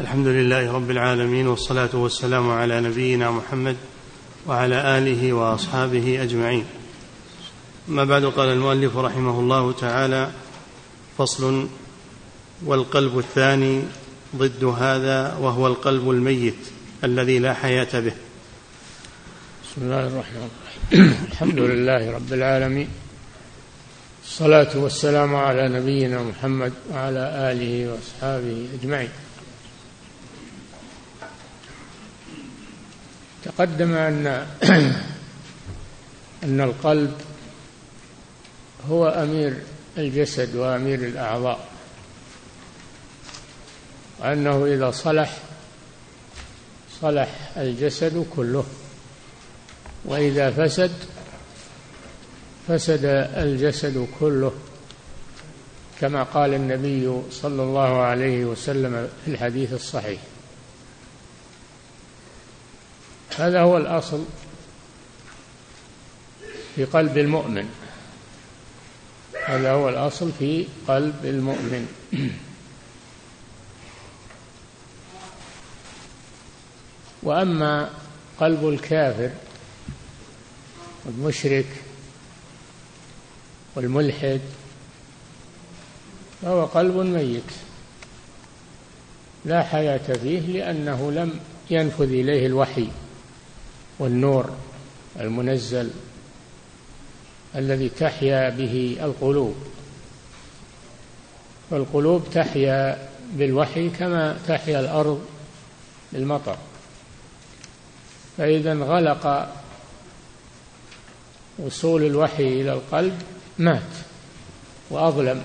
الحمد لله رب العالمين والصلاة والسلام على نبينا محمد وعلى آله وأصحابه أجمعين. أما بعد قال المؤلف رحمه الله تعالى فصل والقلب الثاني ضد هذا وهو القلب الميت الذي لا حياة به. بسم الله الرحمن الرحيم. الحمد لله رب العالمين الصلاة والسلام على نبينا محمد وعلى آله وأصحابه أجمعين. تقدم أن أن القلب هو أمير الجسد وأمير الأعضاء وأنه إذا صلح صلح الجسد كله وإذا فسد فسد الجسد كله كما قال النبي صلى الله عليه وسلم في الحديث الصحيح. هذا هو الأصل في قلب المؤمن. هذا هو الأصل في قلب المؤمن. وأما قلب الكافر والمشرك والملحد فهو قلب ميت. لا حياة فيه لأنه لم ينفذ إليه الوحي. والنور المنزل الذي تحيا به القلوب. والقلوب تحيا بالوحي كما تحيا الأرض بالمطر. فإذا انغلق وصول الوحي إلى القلب مات وأظلم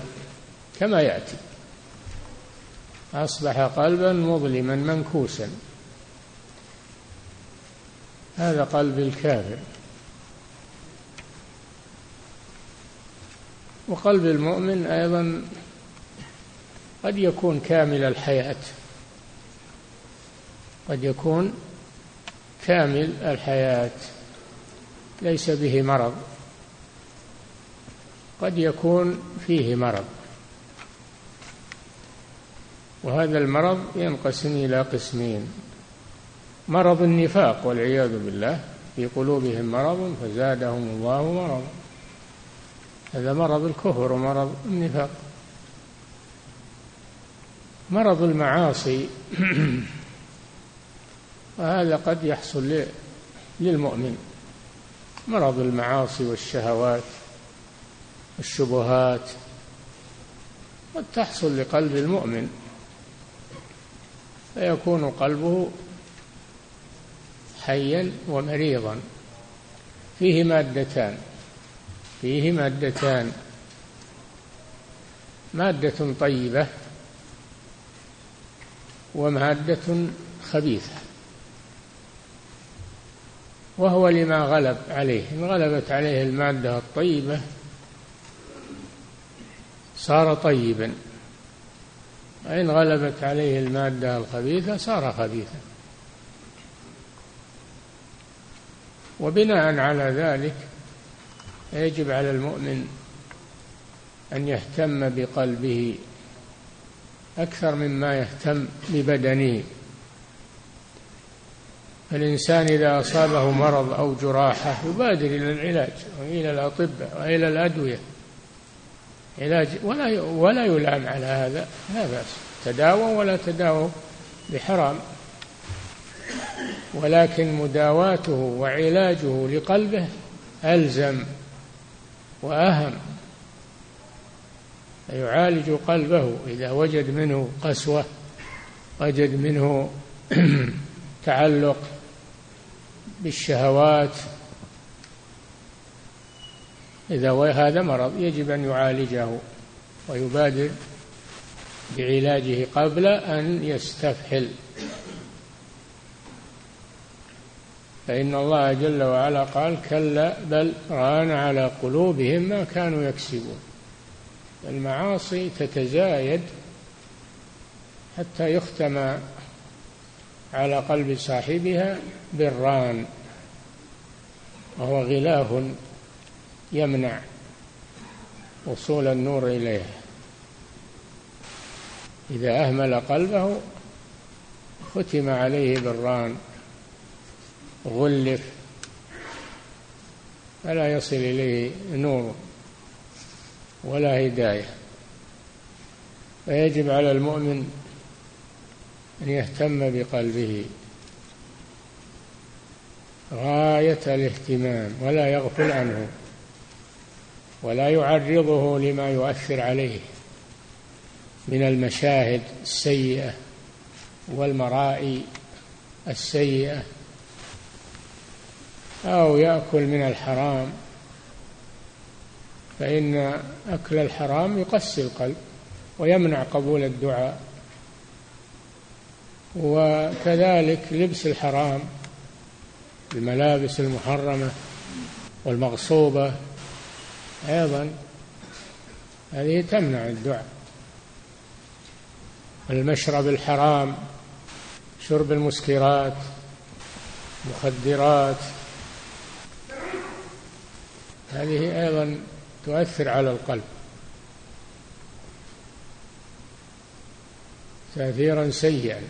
كما يأتي. أصبح قلبا مظلما منكوسا. هذا قلب الكافر. وقلب المؤمن أيضا قد يكون كامل الحياة. قد يكون كامل الحياة. ليس به مرض. قد يكون فيه مرض. وهذا المرض ينقسم إلى قسمين. مرض النفاق والعياذ بالله في قلوبهم مرض فزادهم الله مرضا. هذا مرض الكفر ومرض النفاق. مرض المعاصي وهذا قد يحصل للمؤمن. مرض المعاصي والشهوات والشبهات قد تحصل لقلب المؤمن. فيكون قلبه حيا ومريضا. فيه مادتان. فيه مادتان. مادة طيبة ومادة خبيثة. وهو لما غلب عليه. إن غلبت عليه المادة الطيبة صار طيبا. وإن غلبت عليه المادة الخبيثة صار خبيثا. وبناء على ذلك يجب على المؤمن أن يهتم بقلبه أكثر مما يهتم ببدنه. الإنسان إذا أصابه مرض أو جراحة يبادر إلى العلاج وإلى الأطباء وإلى الأدوية. علاج ولا ولا يلام على هذا لا بأس. تداووا ولا تداووا بحرام. ولكن مداواته وعلاجه لقلبه ألزم وأهم. يعالج قلبه إذا وجد منه قسوة وجد منه تعلق بالشهوات. إذا هذا مرض يجب أن يعالجه ويبادر بعلاجه قبل أن يستفحل. فإن الله جل وعلا قال كلا بل ران على قلوبهم ما كانوا يكسبون. المعاصي تتزايد حتى يختم على قلب صاحبها بالران وهو غلاف يمنع وصول النور إليها. إذا أهمل قلبه ختم عليه بالران. غلف فلا يصل إليه نور ولا هداية. فيجب على المؤمن أن يهتم بقلبه. غاية الاهتمام ولا يغفل عنه ولا يعرضه لما يؤثر عليه من المشاهد السيئة والمرائي السيئة. أو يأكل من الحرام فإن أكل الحرام يقسي القلب ويمنع قبول الدعاء. وكذلك لبس الحرام الملابس المحرمة والمغصوبة أيضا هذه تمنع الدعاء. المشرب الحرام شرب المسكرات مخدرات هذه أيضا تؤثر على القلب. تأثيرا سيئا.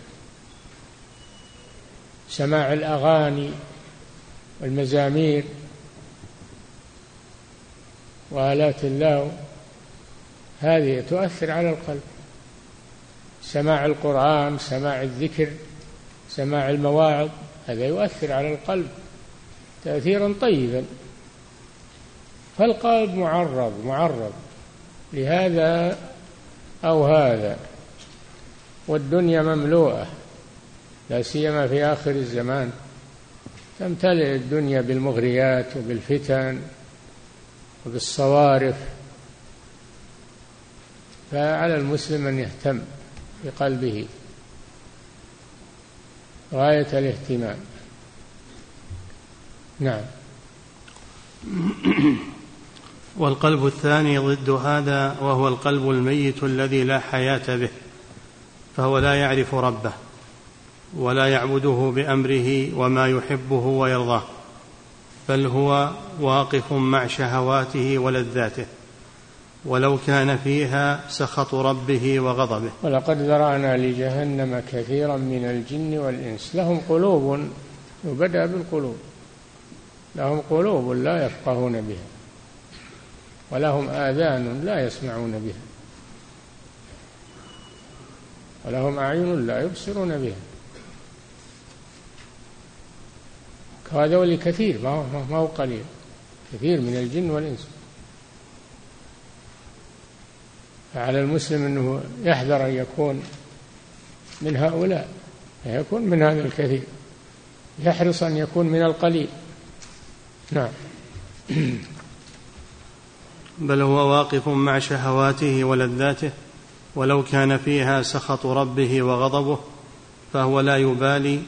سماع الأغاني والمزامير وآلات الله هذه تؤثر على القلب. سماع القرآن سماع الذكر سماع المواعظ هذا يؤثر على القلب تأثيرا طيبا. فالقلب معرض معرض لهذا أو هذا. والدنيا مملوءة لا سيما في آخر الزمان. تمتلئ الدنيا بالمغريات وبالفتن وبالصوارف. فعلى المسلم أن يهتم بقلبه غاية الاهتمام. نعم. والقلب الثاني ضد هذا وهو القلب الميت الذي لا حياة به فهو لا يعرف ربه ولا يعبده بأمره وما يحبه ويرضاه بل هو واقف مع شهواته ولذاته ولو كان فيها سخط ربه وغضبه. ولقد ذرأنا لجهنم كثيرا من الجن والإنس لهم قلوب وبدأ بالقلوب لهم قلوب لا يفقهون بها. ولهم آذان لا يسمعون بها. ولهم أعين لا يبصرون بها. وهذول كثير ما هو, ما هو قليل. كثير من الجن والإنس. فعلى المسلم أنه يحذر أن يكون من هؤلاء يكون من هذا الكثير. يحرص أن يكون من القليل. نعم. بل هو واقف مع شهواته ولذاته ولو كان فيها سخط ربه وغضبه فهو لا يبالي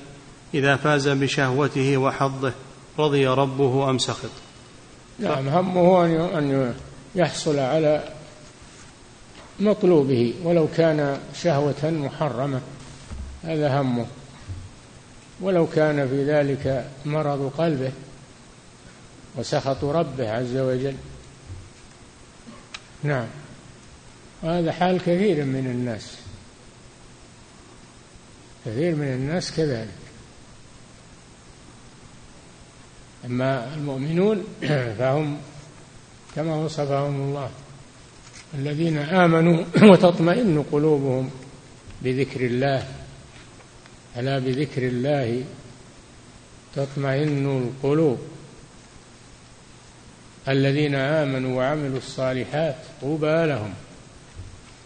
إذا فاز بشهوته وحظه رضي ربه أم سخط. نعم همه أن يحصل على مطلوبه ولو كان شهوة محرمة هذا همه. ولو كان في ذلك مرض قلبه وسخط ربه عز وجل. نعم. وهذا حال كثير من الناس. كثير من الناس كذلك. أما المؤمنون فهم كما وصفهم الله. الذين آمنوا وتطمئن قلوبهم بذكر الله. ألا بذكر الله تطمئن القلوب. الذين آمنوا وعملوا الصالحات طوبى لهم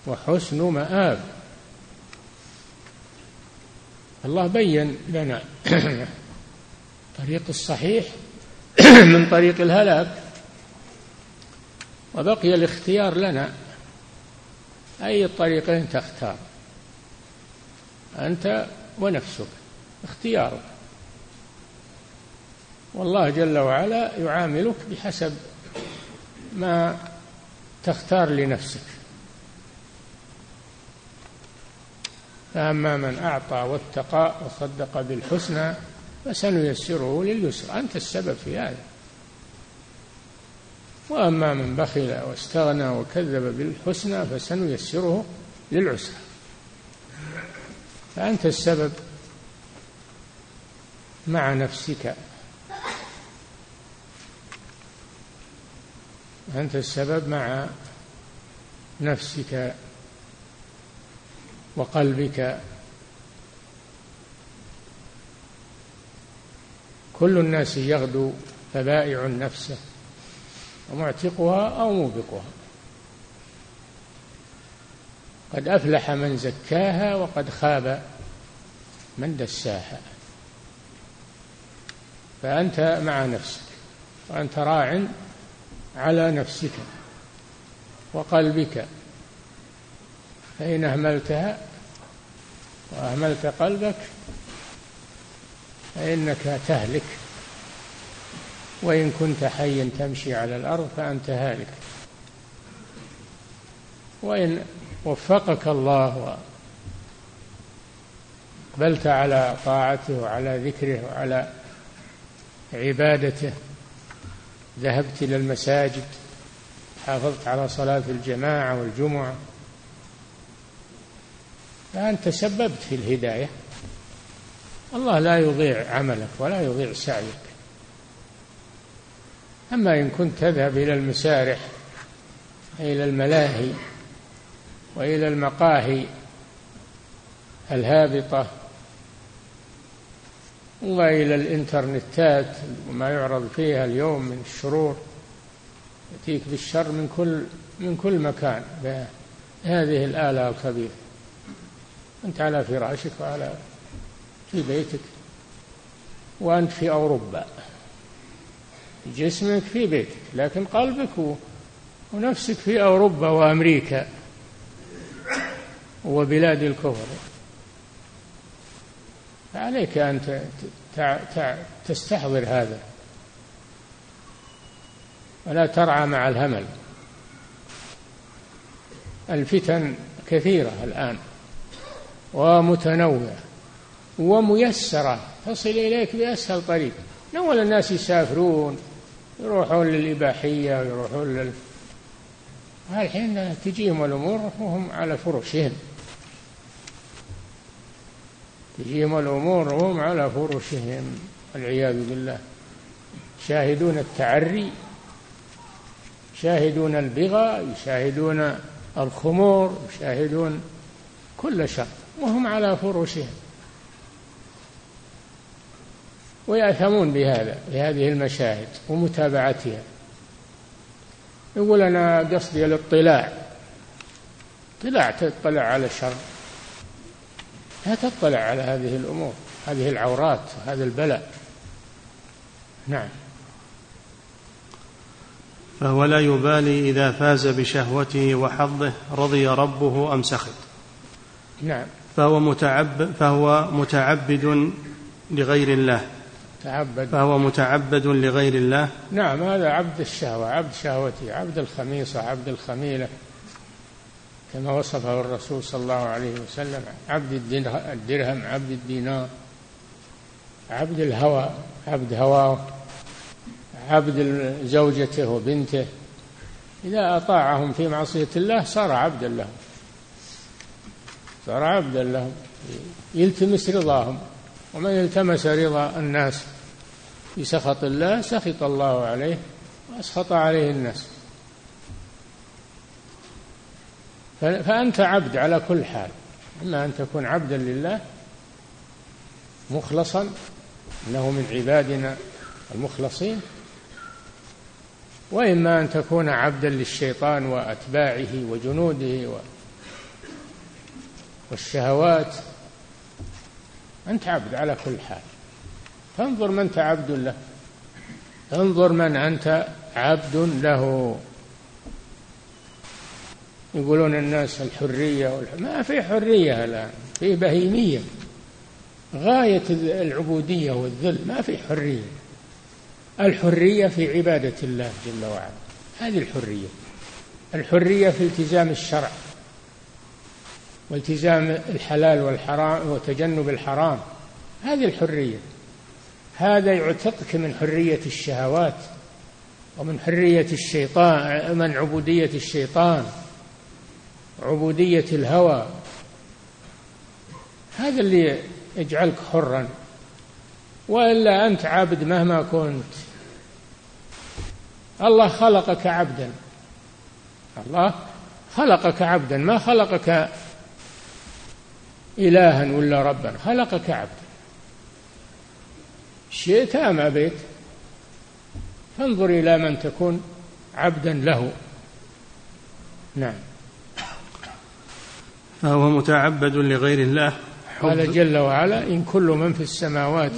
وحسن مآب. الله بين لنا طريق الصحيح من طريق الهلاك وبقي الاختيار لنا أي الطريقين تختار أنت ونفسك اختيارك. والله جل وعلا يعاملك بحسب ما تختار لنفسك. فأما من أعطى واتقى وصدق بالحسنى فسنيسره لليسر أنت السبب في هذا. وأما من بخل واستغنى وكذب بالحسنى فسنيسره للعسرى. فأنت السبب مع نفسك. أنت السبب مع نفسك وقلبك. كل الناس يغدو فبائع نفسه ومعتقها أو موبقها. قد أفلح من زكاها وقد خاب من دساها. فأنت مع نفسك وأنت راع على نفسك وقلبك. فإن أهملتها وأهملت قلبك فإنك تهلك. وإن كنت حيا تمشي على الأرض فأنت هالك. وإن وفقك الله وقبلت على طاعته وعلى ذكره وعلى عبادته ذهبت إلى المساجد حافظت على صلاة الجماعة والجمعة. فأنت سببت في الهداية. الله لا يضيع عملك ولا يضيع سعيك. أما إن كنت تذهب إلى المسارح إلى الملاهي وإلى المقاهي الهابطة وإلى الإنترنتات وما يعرض فيها اليوم من الشرور يأتيك بالشر من كل من كل مكان. بهذه الآلة الخبيثة أنت على فراشك وعلى في بيتك. وأنت في أوروبا. جسمك في بيتك لكن قلبك ونفسك في أوروبا وأمريكا. وبلاد الكفر. عليك أن تستحضر هذا. ولا ترعى مع الهمل. الفتن كثيرة الآن ومتنوعة وميسرة. تصل إليك بأسهل طريق. أول الناس يسافرون يروحون للإباحية ويروحون لل الحين تجيهم الأمور وهم على فرشهم. تجيهم الأمور وهم على فرشهم والعياذ بالله. يشاهدون التعري يشاهدون البغى يشاهدون الخمور يشاهدون كل شر وهم على فرشهم. ويأثمون بهذا بهذه المشاهد ومتابعتها. يقول أنا قصدي الاطلاع. اطلاع تطلع على الشر لا تطلع على هذه الأمور هذه العورات هذا البلاء. نعم. فهو لا يبالي إذا فاز بشهوته وحظه رضي ربه أم سخط. نعم. فهو متعبد فهو متعبد لغير الله. تعبد. فهو متعبد لغير الله. نعم هذا عبد الشهوة عبد شهوته عبد الخميصة عبد الخميلة. كما وصفه الرسول صلى الله عليه وسلم عبد الدرهم عبد الدينار عبد الهوى عبد هواه عبد زوجته وبنته. إذا أطاعهم في معصية الله صار عبدا لهم. صار عبدا لهم. يلتمس رضاهم. ومن التمس رضا الناس بسخط الله سخط الله عليه وأسخط عليه الناس. فأنت عبد على كل حال. إما أن تكون عبدا لله مخلصا إنه من عبادنا المخلصين وإما أن تكون عبدا للشيطان وأتباعه وجنوده والشهوات. أنت عبد على كل حال. فانظر من أنت عبد له. انظر من أنت عبد له. يقولون الناس الحرية والح... ما في حرية الآن في بهيمية. غاية العبودية والذل ما في حرية. الحرية في عبادة الله جل وعلا. هذه الحرية. الحرية في التزام الشرع. والتزام الحلال والحرام وتجنب الحرام. هذه الحرية. هذا يعتقك من حرية الشهوات ومن حرية الشيطان من عبودية الشيطان. عبودية الهوى. هذا اللي يجعلك حرا. وإلا أنت عبد مهما كنت. الله خلقك عبدا. الله خلقك عبدا. ما خلقك إلها ولا ربا. خلقك عبدا. شئت أم أبيت؟ فانظر إلى من تكون عبدا له. نعم. فهو متعبد لغير الله. قال جل وعلا إن كل من في السماوات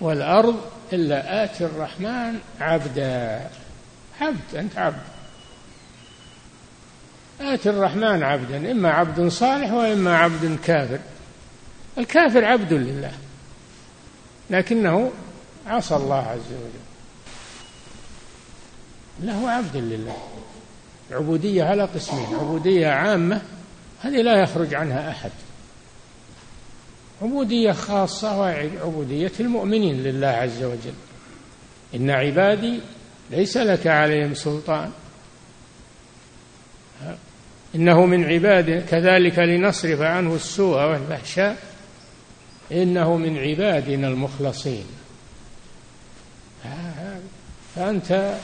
والأرض إلا آتي الرحمن عبدا. عبد أنت عبد. آتي الرحمن عبدا إما عبد صالح وإما عبد كافر. الكافر عبد لله لكنه عصى الله عز وجل. له عبد لله. عبودية على قسمين عبودية عامة هذه لا يخرج عنها أحد. عبودية خاصة وعبودية المؤمنين لله عز وجل. إن عبادي ليس لك عليهم سلطان. إنه من عباد كذلك لنصرف عنه السوء والفحشاء. إنه من عبادنا المخلصين. فأنت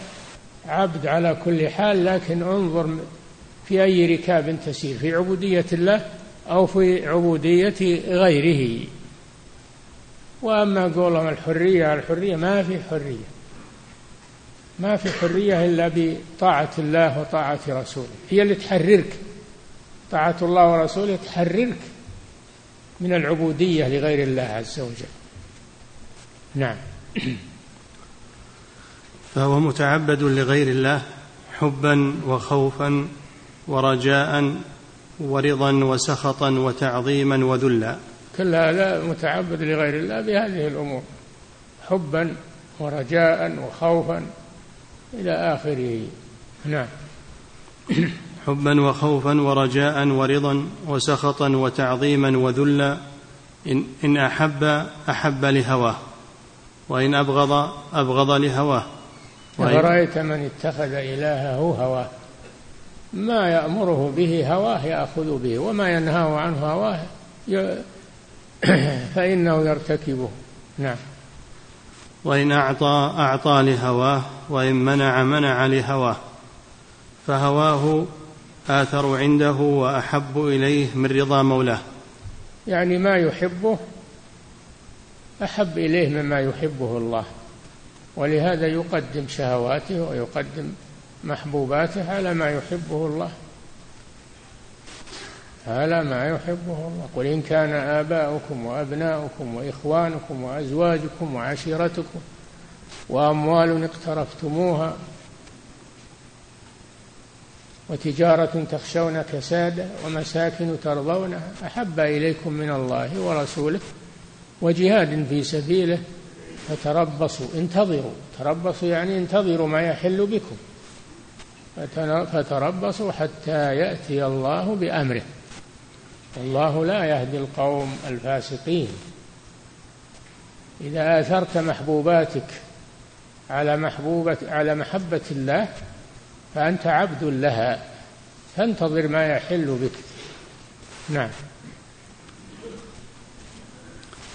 عبد على كل حال لكن انظر في أي ركاب تسير في عبودية الله أو في عبودية غيره. وأما قولهم الحرية الحرية ما في حرية. ما في حرية إلا بطاعة الله وطاعة رسوله. هي اللي تحررك. طاعة الله ورسوله تحررك من العبودية لغير الله عز وجل. نعم. فهو متعبد لغير الله حبا وخوفا ورجاء ورضا وسخطا وتعظيما وذلا. كل هذا متعبد لغير الله بهذه الأمور حبا ورجاء وخوفا إلى آخره. نعم. حبا وخوفا ورجاء ورضا وسخطا وتعظيما وذلا. إن, إن أحب أحب لهواه وإن أبغض أبغض لهواه. أفرأيت من اتخذ إلهه هواه؟ ما يأمره به هواه يأخذ به وما ينهاه عنه هواه فإنه يرتكبه. نعم. وإن أعطى أعطى لهواه وإن منع منع لهواه. فهواه آثر عنده وأحب إليه من رضا مولاه. يعني ما يحبه أحب إليه مما يحبه الله. ولهذا يقدم شهواته ويقدم محبوباته على ما يحبه الله. على ما يحبه الله. قل إن كان آباؤكم وأبناؤكم وإخوانكم وأزواجكم وعشيرتكم وأموال اقترفتموها وتجارة تخشون كسادة ومساكن ترضونها أحب إليكم من الله ورسوله وجهاد في سبيله فتربصوا انتظروا. تربصوا يعني انتظروا ما يحل بكم. فتربصوا حتى يأتي الله بأمره. والله لا يهدي القوم الفاسقين. إذا آثرت محبوباتك على محبوبة على محبة الله فأنت عبد لها. فانتظر ما يحل بك. نعم.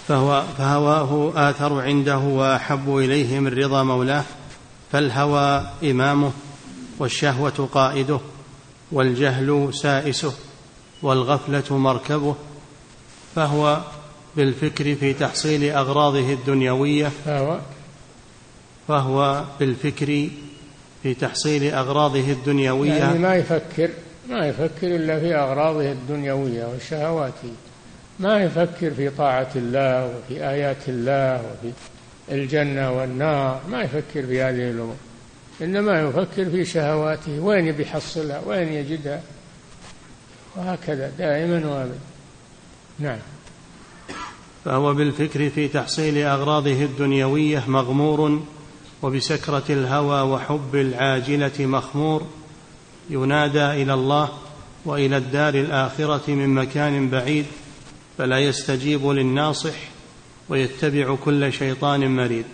فهو فهواه آثر عنده وأحب إليه من رضا مولاه فالهوى إمامه. والشهوة قائده والجهل سائسه والغفلة مركبه. فهو بالفكر في تحصيل أغراضه الدنيوية. فهو بالفكر في تحصيل أغراضه الدنيوية. يعني ما يفكر ما يفكر إلا في أغراضه الدنيوية وشهواته ما يفكر في طاعة الله وفي آيات الله وفي الجنة والنار. ما يفكر في هذه الأمور. إنما يفكر في شهواته وين بيحصلها وين يجدها؟ وهكذا دائما وابدا. نعم. فهو بالفكر في تحصيل أغراضه الدنيوية مغمور وبسكرة الهوى وحب العاجلة مخمور. ينادى إلى الله وإلى الدار الآخرة من مكان بعيد فلا يستجيب للناصح ويتبع كل شيطان مريد.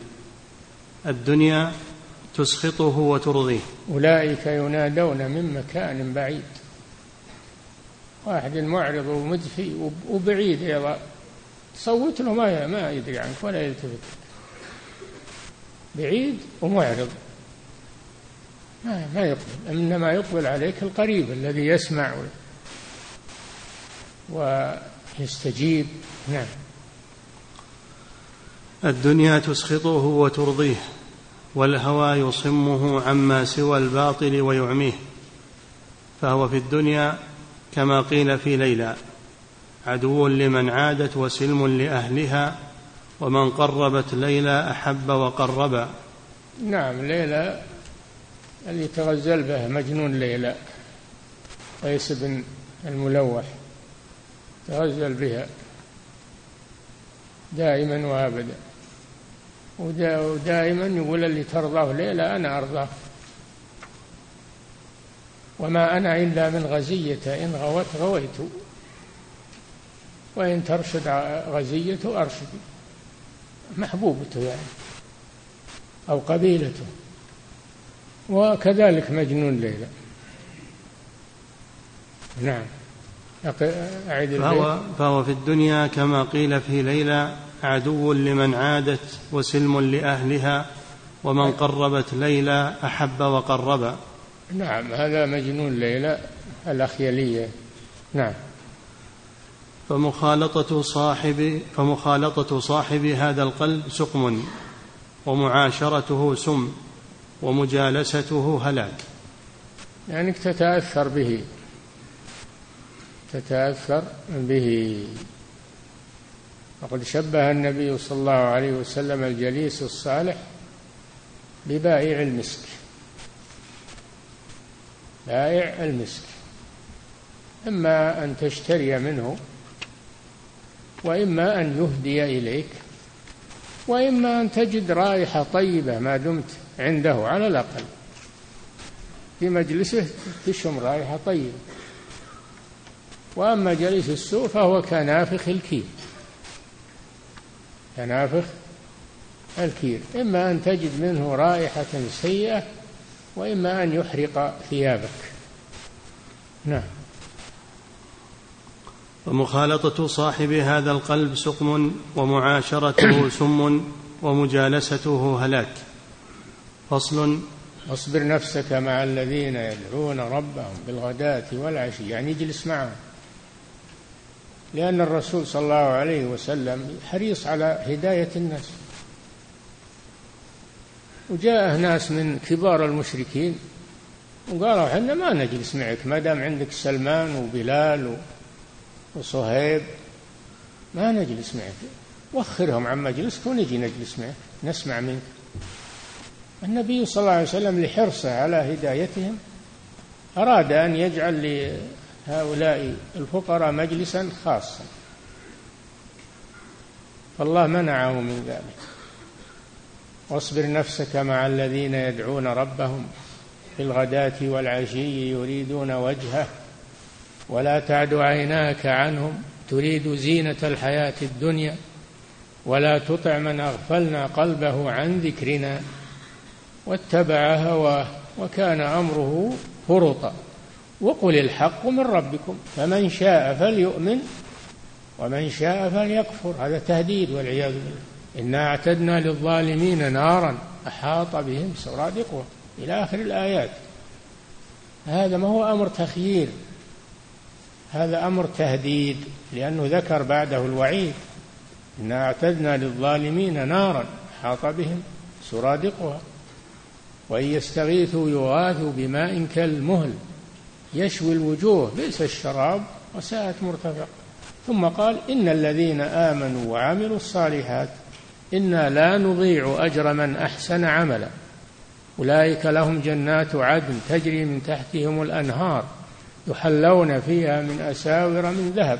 الدنيا تسخطه وترضيه. أولئك ينادون من مكان بعيد. واحد معرض ومدفي وبعيد أيضا. صوت له ما ما يدري عنك ولا يلتفت. بعيد ومعرض. ما ما يقبل. إنما يقبل عليك القريب الذي يسمع ويستجيب. نعم. الدنيا تسخطه وترضيه. والهوى يصمه عما سوى الباطل ويعميه فهو في الدنيا كما قيل في ليلى عدو لمن عادت وسلم لأهلها ومن قربت ليلى أحب وقربا نعم ليلى اللي تغزل به مجنون ليلى قيس بن الملوح تغزل بها دائما وابدا. ودائما يقول اللي ترضاه ليلى أنا أرضاه. وما أنا إلا من غزية إن غوت غويت. وإن ترشد غزية أرشد. محبوبته يعني أو قبيلته وكذلك مجنون ليلى. نعم. أعيد فهو, فهو في الدنيا كما قيل في ليلى عدو لمن عادت وسلم لأهلها ومن قربت ليلى أحب وقربا نعم هذا مجنون ليلى الأخيلية. نعم. فمخالطة صاحب فمخالطة صاحب هذا القلب سقم ومعاشرته سم ومجالسته هلاك. يعني تتأثر به. تتأثر به. وقد شبه النبي صلى الله عليه وسلم الجليس الصالح ببائع المسك. بائع المسك. إما أن تشتري منه وإما أن يهدي إليك وإما أن تجد رائحة طيبة ما دمت عنده على الأقل. في مجلسه تشم رائحة طيبة. وأما جليس السوء فهو كنافخ الكير كنافخ الكير إما أن تجد منه رائحة سيئة وإما أن يحرق ثيابك. نعم. ومخالطة صاحب هذا القلب سقم ومعاشرته سم ومجالسته هلاك. فصل. واصبر نفسك مع الذين يدعون ربهم بالغداة والعشي يعني اجلس معهم. لأن الرسول صلى الله عليه وسلم حريص على هداية الناس. وجاءه ناس من كبار المشركين وقالوا إحنا ما نجلس معك ما دام عندك سلمان وبلال وصهيب ما نجلس معك وخرهم عن مجلسك ونجي نجلس معك نسمع منك. النبي صلى الله عليه وسلم لحرصه على هدايتهم أراد أن يجعل هؤلاء الفقراء مجلسا خاصا. فالله منعه من ذلك. واصبر نفسك مع الذين يدعون ربهم في الغداة والعشي يريدون وجهه ولا تعد عيناك عنهم تريد زينة الحياة الدنيا ولا تطع من أغفلنا قلبه عن ذكرنا واتبع هواه وكان أمره فرطا. وقل الحق من ربكم فمن شاء فليؤمن ومن شاء فليكفر. هذا تهديد والعياذ بالله. إنا أعتدنا للظالمين نارا أحاط بهم سرادقها إلى آخر الآيات. هذا ما هو أمر تخيير. هذا أمر تهديد لأنه ذكر بعده الوعيد. إنا أعتدنا للظالمين نارا أحاط بهم سرادقها. وإن يستغيثوا يغاثوا بماء كالمهل. يشوي الوجوه بئس الشراب وساءت مرتفق ثم قال إن الذين آمنوا وعملوا الصالحات إنا لا نضيع أجر من أحسن عملا. أولئك لهم جنات عدن تجري من تحتهم الأنهار يحلون فيها من أساور من ذهب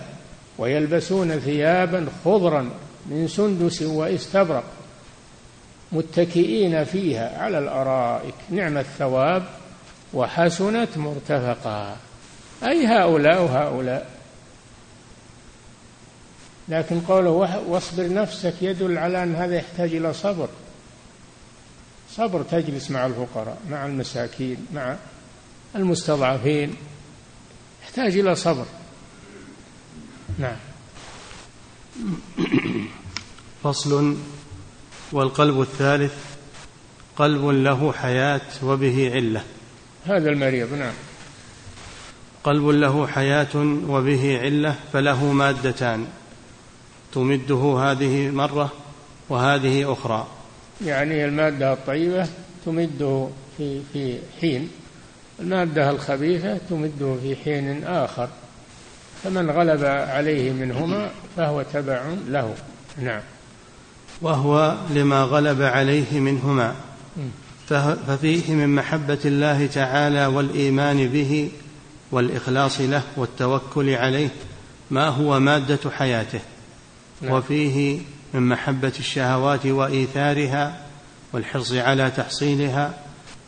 ويلبسون ثيابا خضرا من سندس واستبرق متكئين فيها على الأرائك. نعم الثواب وحسنت مرتفقا. أي هؤلاء وهؤلاء؟ لكن قوله واصبر نفسك يدل على أن هذا يحتاج إلى صبر. صبر تجلس مع الفقراء مع المساكين مع المستضعفين. يحتاج إلى صبر. نعم. فصل. والقلب الثالث قلب له حياة وبه علة. هذا المريض نعم. قلب له حياة وبه علة فله مادتان. تمده هذه مرة وهذه أخرى. يعني المادة الطيبة تمده في في حين. المادة الخبيثة تمده في حين آخر. فمن غلب عليه منهما فهو تبع له. نعم. وهو لما غلب عليه منهما. ففيه من محبة الله تعالى والإيمان به والإخلاص له والتوكل عليه ما هو مادة حياته. نعم. وفيه من محبة الشهوات وإيثارها والحرص على تحصيلها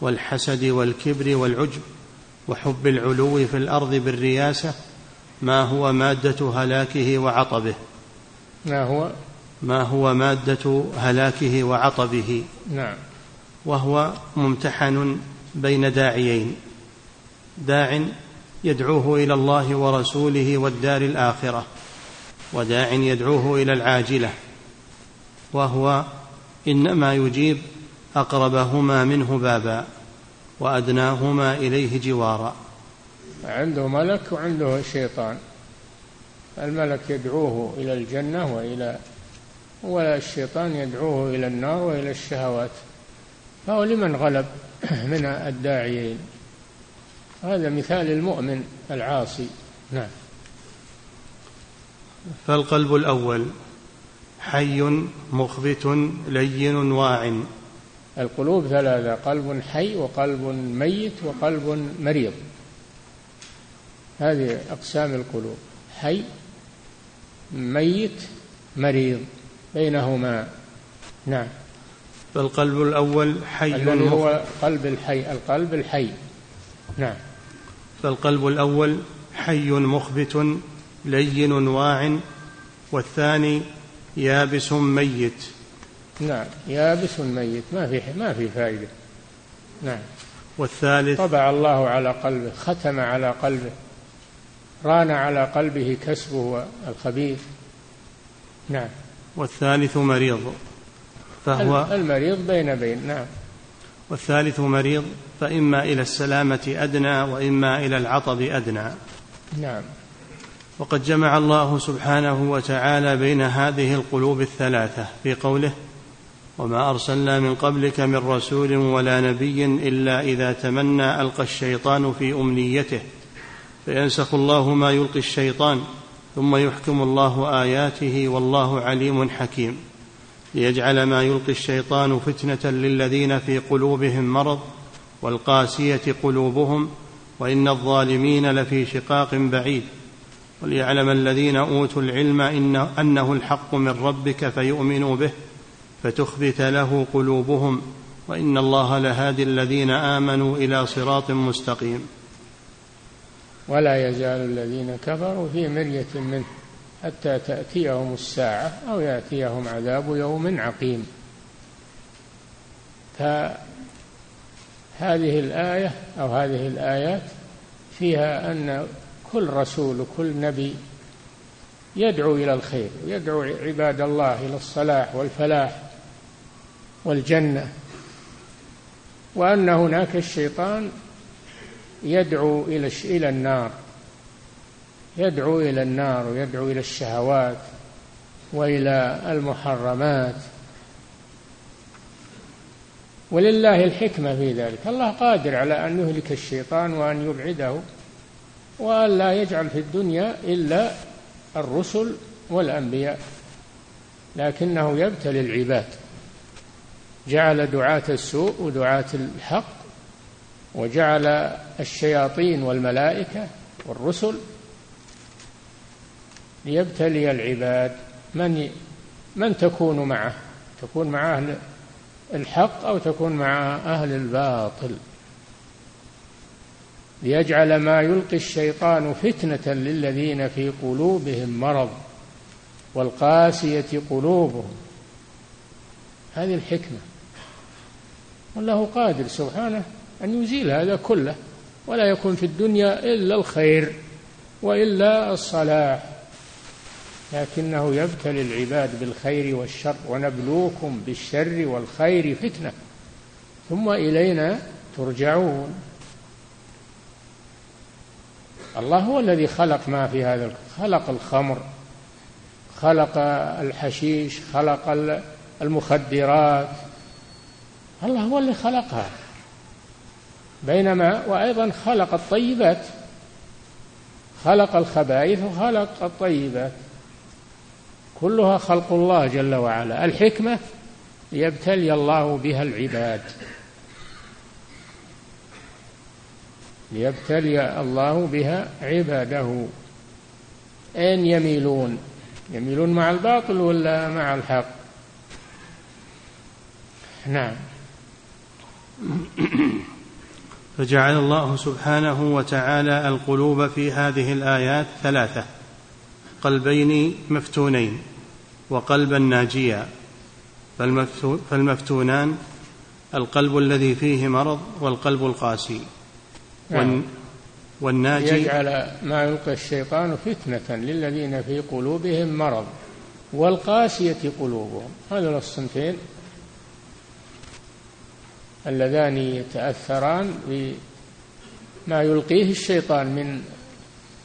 والحسد والكبر والعجب وحب العلو في الأرض بالرياسة ما هو مادة هلاكه وعطبه. ما هو؟ ما هو مادة هلاكه وعطبه. نعم. وهو ممتحن بين داعيين. داع يدعوه إلى الله ورسوله والدار الآخرة وداع يدعوه إلى العاجلة وهو إنما يجيب أقربهما منه بابا وأدناهما إليه جوارا. عنده ملك وعنده شيطان. الملك يدعوه إلى الجنة وإلى ولا الشيطان يدعوه إلى النار وإلى الشهوات. فهو لمن غلب من الداعيين؟ هذا مثال المؤمن العاصي. نعم. فالقلب الأول حي مخبت لين واع. القلوب ثلاثة قلب حي وقلب ميت وقلب مريض. هذه أقسام القلوب. حي ميت مريض بينهما. نعم. فالقلب الأول حي الذي هو قلب الحي القلب الحي. نعم. فالقلب الأول حي مخبت لين واع والثاني يابس ميت. نعم. يابس ميت. ما في ما في فائدة. نعم. والثالث طبع الله على قلبه ختم على قلبه ران على قلبه كسبه الخبيث. نعم. والثالث مريض. فهو المريض بين بين نعم. والثالث مريض فإما إلى السلامة أدنى وإما إلى العطب أدنى. نعم. وقد جمع الله سبحانه وتعالى بين هذه القلوب الثلاثة في قوله وما أرسلنا من قبلك من رسول ولا نبي إلا إذا تمنى ألقى الشيطان في أمنيته فينسخ الله ما يلقي الشيطان ثم يحكم الله آياته والله عليم حكيم. ليجعل ما يلقي الشيطان فتنة للذين في قلوبهم مرض والقاسية قلوبهم وإن الظالمين لفي شقاق بعيد. وليعلم الذين أوتوا العلم إن أنه الحق من ربك فيؤمنوا به فتخبت له قلوبهم وإن الله لهادي الذين آمنوا إلى صراط مستقيم. ولا يزال الذين كفروا في مرية منه. حتى تأتيهم الساعة أو يأتيهم عذاب يوم عقيم. فهذه الآية أو هذه الآيات فيها أن كل رسول وكل نبي يدعو إلى الخير ويدعو عباد الله إلى الصلاح والفلاح والجنة. وأن هناك الشيطان يدعو إلى النار. يدعو إلى النار ويدعو إلى الشهوات وإلى المحرمات. ولله الحكمة في ذلك. الله قادر على أن يهلك الشيطان وأن يبعده وأن لا يجعل في الدنيا إلا الرسل والأنبياء لكنه يبتلي العباد. جعل دعاة السوء ودعاة الحق وجعل الشياطين والملائكة والرسل ليبتلي العباد من من تكون معه؟ تكون مع أهل الحق أو تكون مع أهل الباطل. ليجعل ما يلقي الشيطان فتنة للذين في قلوبهم مرض والقاسية قلوبهم. هذه الحكمة. والله قادر سبحانه أن يزيل هذا كله ولا يكون في الدنيا إلا الخير وإلا الصلاح. لكنه يبتلي العباد بالخير والشر ونبلوكم بالشر والخير فتنة. ثم إلينا ترجعون. الله هو الذي خلق ما في هذا خلق الخمر خلق الحشيش خلق المخدرات. الله هو اللي خلقها. بينما وأيضا خلق الطيبات خلق الخبائث وخلق الطيبات. كلها خلق الله جل وعلا. الحكمة ليبتلي الله بها العباد. ليبتلي الله بها عباده. أين يميلون؟ يميلون مع الباطل ولا مع الحق؟ نعم. فجعل الله سبحانه وتعالى القلوب في هذه الآيات ثلاثة قلبين مفتونين. وقلبا ناجيا فالمفتونان القلب الذي فيه مرض والقلب القاسي. نعم. والناجي يجعل ما يلقي الشيطان فتنة للذين في قلوبهم مرض والقاسية قلوبهم. هذا الصنفين اللذان يتأثران بما يلقيه الشيطان من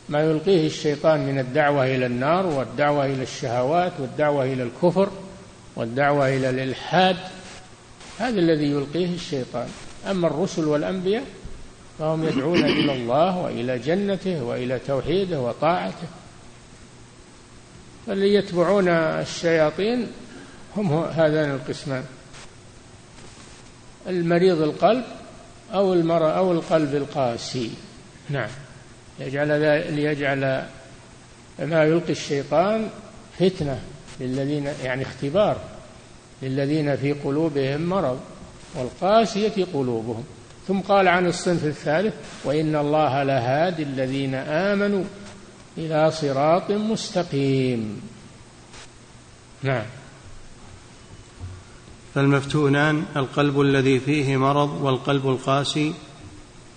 ما يلقيه الشيطان من الدعوة إلى النار والدعوة إلى الشهوات والدعوة إلى الكفر والدعوة إلى الإلحاد. هذا الذي يلقيه الشيطان. أما الرسل والأنبياء فهم يدعون إلى الله وإلى جنته وإلى توحيده وطاعته. فاللي يتبعون الشياطين هم هذان القسمان. المريض القلب أو المرأة أو القلب القاسي. نعم. يجعل ليجعل ما يلقي الشيطان فتنة للذين يعني اختبار للذين في قلوبهم مرض والقاسية قلوبهم. ثم قال عن الصنف الثالث وإن الله لهادي الذين آمنوا إلى صراط مستقيم. نعم. فالمفتونان القلب الذي فيه مرض والقلب القاسي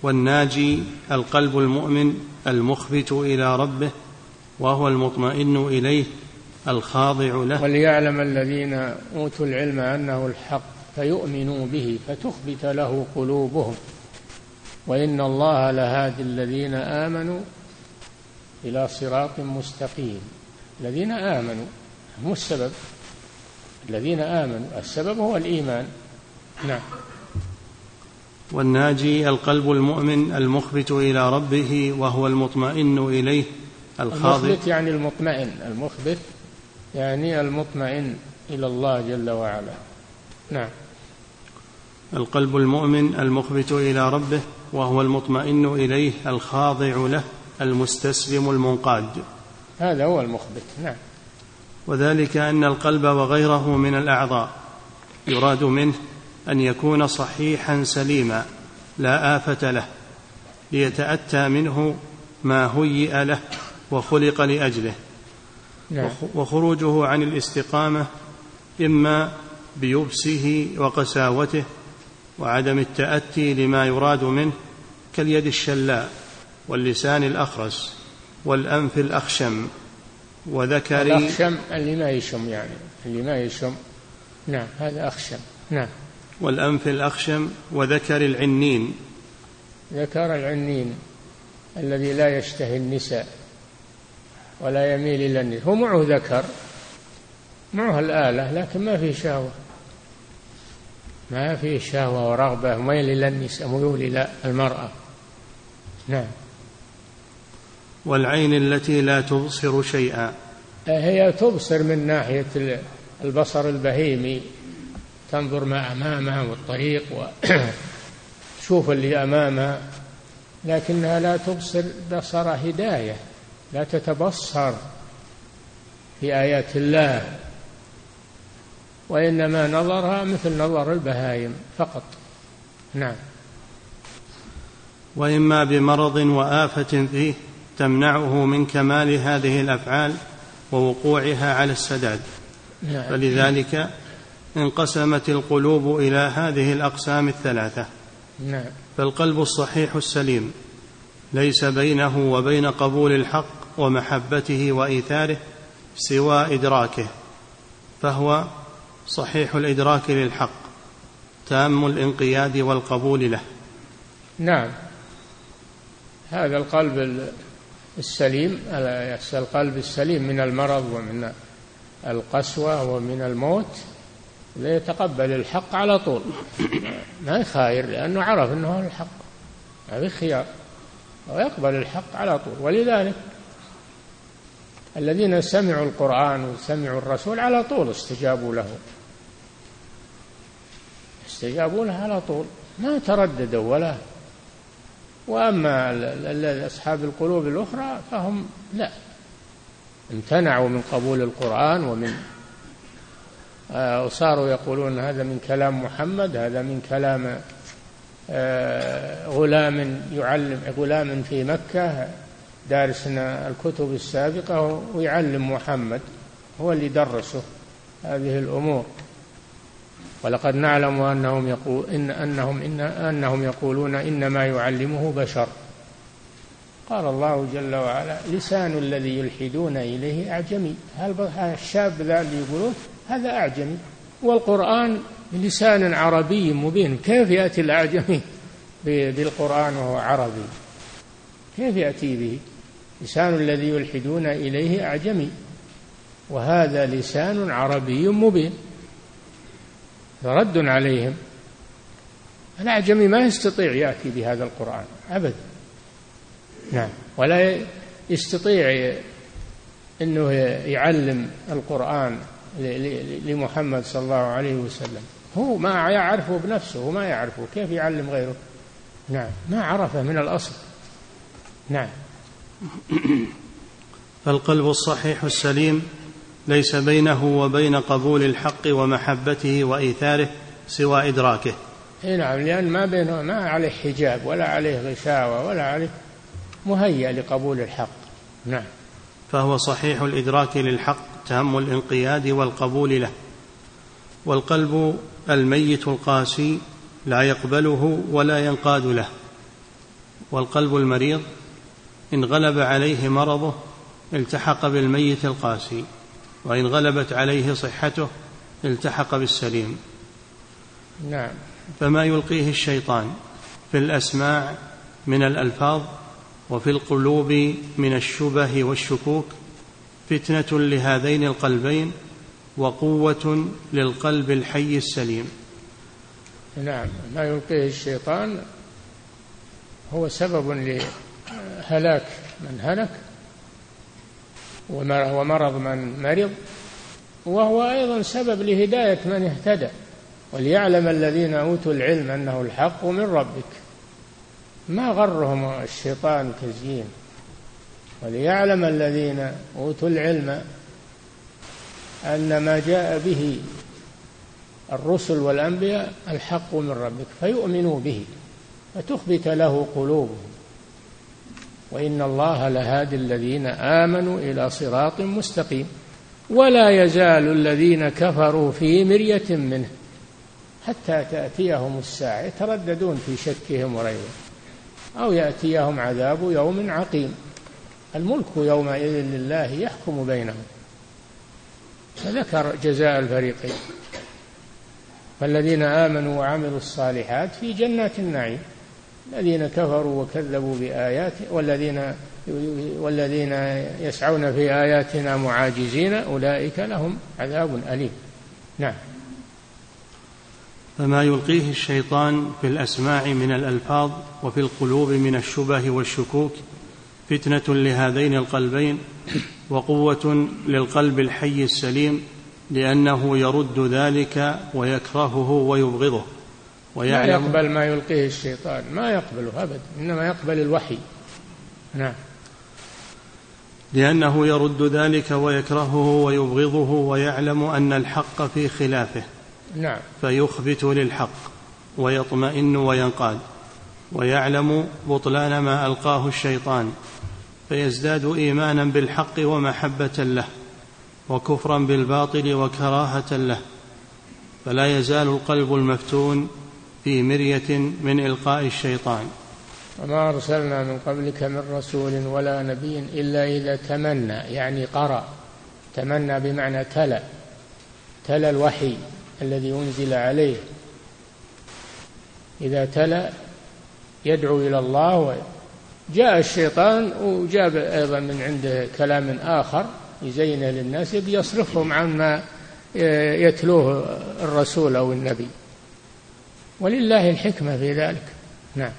والناجي القلب المؤمن المخبت إلى ربه وهو المطمئن إليه الخاضع له. وليعلم الذين أوتوا العلم أنه الحق فيؤمنوا به فتخبت له قلوبهم. وإن الله لهادي الذين آمنوا إلى صراط مستقيم. الذين آمنوا هم السبب. الذين آمنوا السبب هو الإيمان. نعم. والناجي القلب المؤمن المخبت إلى ربه وهو المطمئن إليه الخاضع. المخبت يعني المطمئن. المخبت يعني المطمئن إلى الله جل وعلا. نعم. القلب المؤمن المخبت إلى ربه وهو المطمئن إليه الخاضع له المستسلم المنقاد. هذا هو المخبت. نعم. وذلك أن القلب وغيره من الأعضاء يراد منه أن يكون صحيحا سليما لا آفة له ليتأتى منه ما هيئ له وخلق لأجله. نعم. وخروجه عن الاستقامة إما بيبسه وقساوته وعدم التأتي لما يراد منه كاليد الشلاء واللسان الأخرس والأنف الأخشم. وذكر الأخشم اللي ما يشم يعني اللي ما يشم. نعم هذا أخشم. نعم. والأنف الأخشم وذكر العنين. ذكر العنين الذي لا يشتهي النساء ولا يميل إلى النساء. هو معه ذكر معه الآلة لكن ما فيه شهوة. ما فيه شهوة ورغبة ميل إلى النساء ميول إلى المرأة. نعم. والعين التي لا تبصر شيئا. هي تبصر من ناحية البصر البهيمي. تنظر ما أمامها والطريق وتشوف اللي أمامها لكنها لا تبصر بصر هداية لا تتبصر في آيات الله. وإنما نظرها مثل نظر البهايم فقط. نعم. وإما بمرض وآفة فيه تمنعه من كمال هذه الأفعال ووقوعها على السداد. نعم. فلذلك انقسمت القلوب إلى هذه الأقسام الثلاثة. نعم. فالقلب الصحيح السليم ليس بينه وبين قبول الحق ومحبته وإيثاره سوى إدراكه فهو صحيح الإدراك للحق تام الانقياد والقبول له. نعم. هذا القلب السليم القلب السليم من المرض ومن القسوة ومن الموت يتقبل الحق على طول. ما يخاير لأنه عرف أنه الحق. ما في خيار. ويقبل الحق على طول. ولذلك الذين سمعوا القرآن وسمعوا الرسول على طول استجابوا له. استجابوا له على طول. ما ترددوا ولا. وأما أصحاب القلوب الأخرى فهم لا. امتنعوا من قبول القرآن ومن وصاروا يقولون هذا من كلام محمد هذا من كلام آه، غلام يعلم غلام في مكة دارسنا الكتب السابقة ويعلم محمد هو اللي درسه هذه الأمور. ولقد نعلم أنهم يقول إن أنهم إن أنهم يقولون إنما يعلمه بشر. قال الله جل وعلا لسان الذي يلحدون إليه أعجمي. هل الشاب ذا اللي يقولون هذا أعجمي. والقرآن بلسان عربي مبين. كيف يأتي الأعجمي بالقرآن وهو عربي؟ كيف يأتي به؟ لسان الذي يلحدون إليه أعجمي. وهذا لسان عربي مبين. رد عليهم. الأعجمي ما يستطيع يأتي بهذا القرآن أبدا نعم. ولا يستطيع أنه يعلم القرآن لمحمد صلى الله عليه وسلم. هو ما يعرفه بنفسه وما يعرفه. كيف يعلم غيره؟ نعم. ما عرفه من الأصل. نعم. فالقلب الصحيح السليم ليس بينه وبين قبول الحق ومحبته وإيثاره سوى إدراكه. إي نعم لأن ما بينه ما عليه حجاب ولا عليه غشاوة ولا عليه مهيأ لقبول الحق. نعم. فهو صحيح الإدراك للحق تام الانقياد والقبول له والقلب الميت القاسي لا يقبله ولا ينقاد له والقلب المريض إن غلب عليه مرضه التحق بالميت القاسي وإن غلبت عليه صحته التحق بالسليم. نعم. فما يلقيه الشيطان في الأسماع من الألفاظ وفي القلوب من الشبه والشكوك فتنة لهذين القلبين وقوة للقلب الحي السليم. نعم ما يلقيه الشيطان هو سبب لهلاك من هلك ومرض من مرض وهو أيضا سبب لهداية من اهتدى. وليعلم الذين أوتوا العلم أنه الحق من ربك. ما غرهم الشيطان تزيين؟ وليعلم الذين أوتوا العلم أن ما جاء به الرسل والأنبياء الحق من ربك فيؤمنوا به فتخبت له قلوبهم. وإن الله لهادي الذين آمنوا إلى صراط مستقيم. ولا يزال الذين كفروا في مرية منه حتى تأتيهم الساعة يترددون في شكهم وريبهم أو يأتيهم عذاب يوم عقيم. الملك يومئذ لله يحكم بينهم. فذكر جزاء الفريقين فالذين آمنوا وعملوا الصالحات في جنات النعيم. الذين كفروا وكذبوا بآيات والذين والذين يسعون في آياتنا معاجزين أولئك لهم عذاب أليم. نعم. فما يلقيه الشيطان في الأسماع من الألفاظ وفي القلوب من الشبه والشكوك فتنة لهذين القلبين وقوة للقلب الحي السليم لأنه يرد ذلك ويكرهه ويبغضه ويعلم ما يقبل ما يلقيه الشيطان ما يقبله أبدا إنما يقبل الوحي. نعم. لأنه يرد ذلك ويكرهه ويبغضه ويعلم أن الحق في خلافه. نعم. فيخبت للحق ويطمئن وينقاد ويعلم بطلان ما ألقاه الشيطان. فيزداد إيمانا بالحق ومحبة له وكفرا بالباطل وكراهة له فلا يزال القلب المفتون في مرية من إلقاء الشيطان. وما أرسلنا من قبلك من رسول ولا نبي إلا إذا تمنى يعني قرأ. تمنى بمعنى تلا تلا الوحي الذي أنزل عليه. إذا تلا يدعو إلى الله جاء الشيطان وجاب أيضا من عنده كلام آخر يزين للناس يبي يصرفهم عما يتلوه الرسول أو النبي. ولله الحكمة في ذلك. نعم.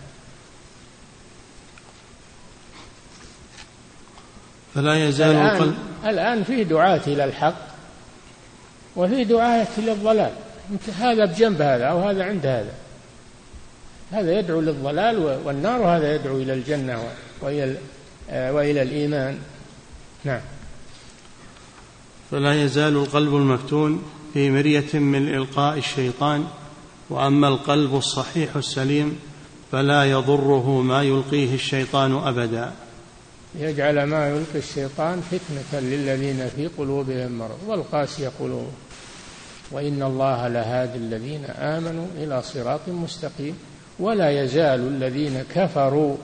فلا يزال الآن الآن فيه دعاة إلى الحق وفيه دعاة إلى الضلال هذا بجنب هذا أو هذا عند هذا. هذا يدعو للضلال والنار وهذا يدعو إلى الجنة وإلى وإلى الإيمان. نعم. فلا يزال القلب المفتون في مرية من إلقاء الشيطان وأما القلب الصحيح السليم فلا يضره ما يلقيه الشيطان أبدا. يجعل ما يلقي الشيطان فتنة للذين في قلوبهم مرض والقاسية قلوبهم وإن الله لهادي الذين آمنوا إلى صراط مستقيم. ولا يزال الذين كفروا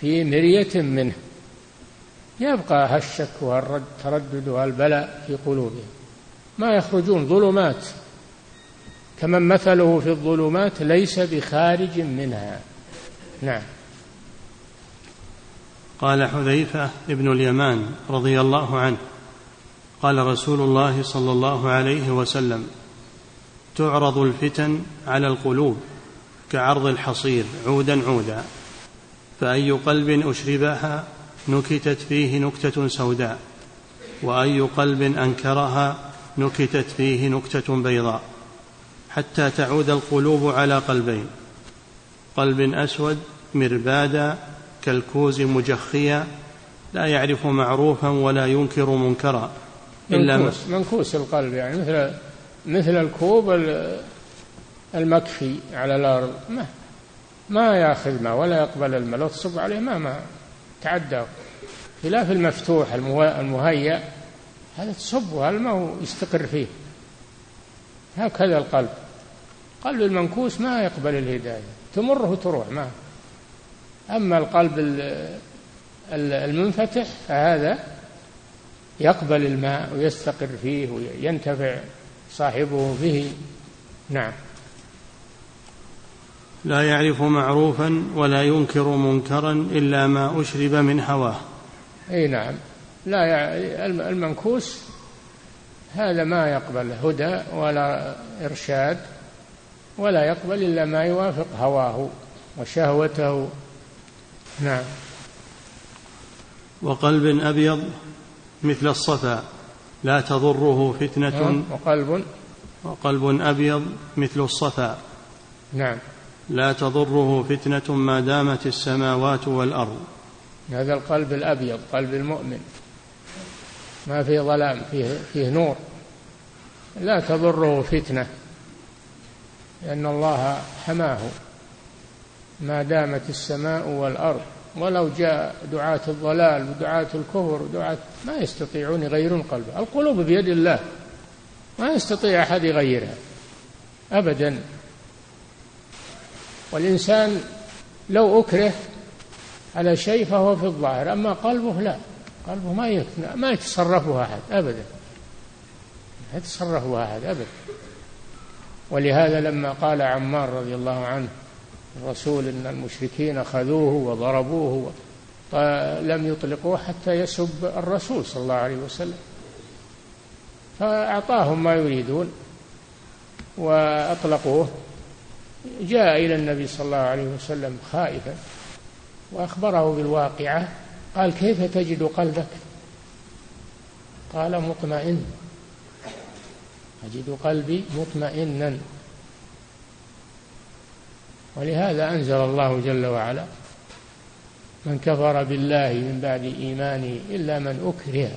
في مرية منه. يبقى هالشك والتردد والبلاء في قلوبهم. ما يخرجون ظلمات. كمن مثله في الظلمات ليس بخارج منها. نعم. قال حذيفة ابن اليمان رضي الله عنه قال رسول الله صلى الله عليه وسلم تعرض الفتن على القلوب. كعرض الحصير عودا عودا. فأي قلب أشربها نكتت فيه نكتة سوداء. وأي قلب أنكرها نكتت فيه نكتة بيضاء. حتى تعود القلوب على قلبين. قلب أسود مربادا كالكوز مجخيا. لا يعرف معروفا ولا ينكر منكرا. إلا منكوس, منكوس القلب يعني مثل مثل الكوب المكفي على الأرض. ما ما يأخذ ما ولا يقبل الماء لو تصب عليه ما ما تعدى. خلاف المفتوح المهيأ. هذا تصب الماء ويستقر فيه. هكذا القلب. قلب المنكوس ما يقبل الهداية. تمره وتروح ما. أما القلب المنفتح فهذا يقبل الماء ويستقر فيه وينتفع صاحبه به. نعم. لا يعرف معروفا ولا ينكر منكرا إلا ما أشرب من هواه. إي نعم. لا المنكوس هذا ما يقبل هدى ولا إرشاد ولا يقبل إلا ما يوافق هواه وشهوته. نعم. وقلب أبيض مثل الصفا لا تضره فتنة. نعم. وقلب وقلب أبيض مثل الصفا. نعم. لا تضره فتنة ما دامت السماوات والأرض. هذا القلب الأبيض قلب المؤمن. ما فيه ظلام فيه, فيه نور. لا تضره فتنة لأن الله حماه. ما دامت السماء والأرض. ولو جاء دعاة الضلال ودعاة الكفر ودعاة ما يستطيعون يغيرون قلبه. القلوب بيد الله ما يستطيع أحد يغيرها. أبدا. والإنسان لو أكره على شيء فهو في الظاهر أما قلبه لا. قلبه ما ما يتصرفه أحد أبدا. ما يتصرفه أحد أبدا. ولهذا لما قال عمار رضي الله عنه الرسول إن المشركين خذوه وضربوه فلم يطلقوه حتى يسب الرسول صلى الله عليه وسلم. فأعطاهم ما يريدون وأطلقوه. جاء إلى النبي صلى الله عليه وسلم خائفا وأخبره بالواقعة قال كيف تجد قلبك؟ قال مطمئن. أجد قلبي مطمئنا. ولهذا أنزل الله جل وعلا من كفر بالله من بعد إيمانه إلا من أكره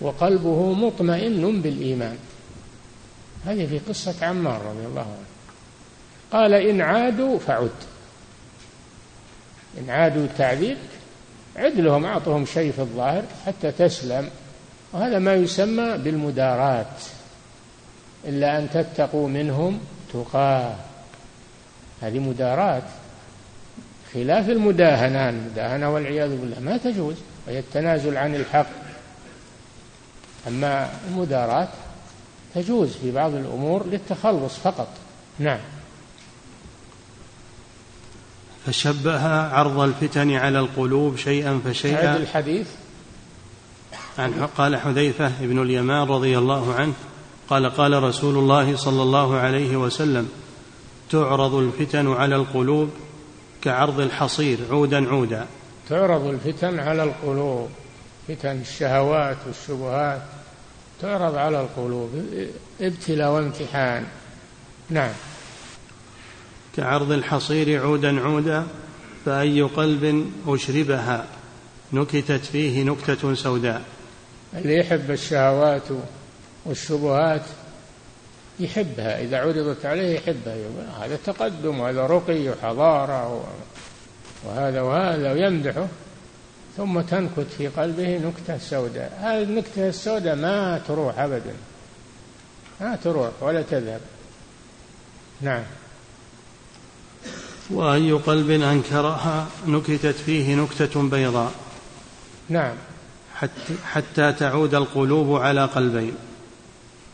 وقلبه مطمئن بالإيمان. هذه في قصة عمار رضي الله عنه. قال إن عادوا فعد. إن عادوا التعذيب عد لهم أعطهم شيء في الظاهر حتى تسلم. وهذا ما يسمى بالمدارات. إلا أن تتقوا منهم تقاه. هذه مداراة خلاف المداهنة المداهنة والعياذ بالله ما تجوز وهي التنازل عن الحق. أما المداراة تجوز في بعض الأمور للتخلص فقط. نعم. فشبه عرض الفتن على القلوب شيئا فشيئا. الحديث عن قال حذيفة بن اليمان رضي الله عنه قال قال رسول الله صلى الله عليه وسلم تعرض الفتن على القلوب كعرض الحصير عودا عودا. تعرض الفتن على القلوب فتن الشهوات والشبهات تعرض على القلوب ابتلاء وامتحان. نعم. كعرض الحصير عودا عودا فأي قلب أشربها نكتت فيه نكتة سوداء. اللي يحب الشهوات والشبهات يحبها إذا عرضت عليه يحبها هذا تقدم وهذا رقي وحضارة وهذا وهذا ويمدحه ثم تنكت في قلبه نكتة سوداء. هذه النكتة السوداء ما تروح أبدا ما تروح ولا تذهب. نعم. وأي قلب أنكرها نكتت فيه نكتة بيضاء. نعم. حتى, حتى تعود القلوب على قلبين.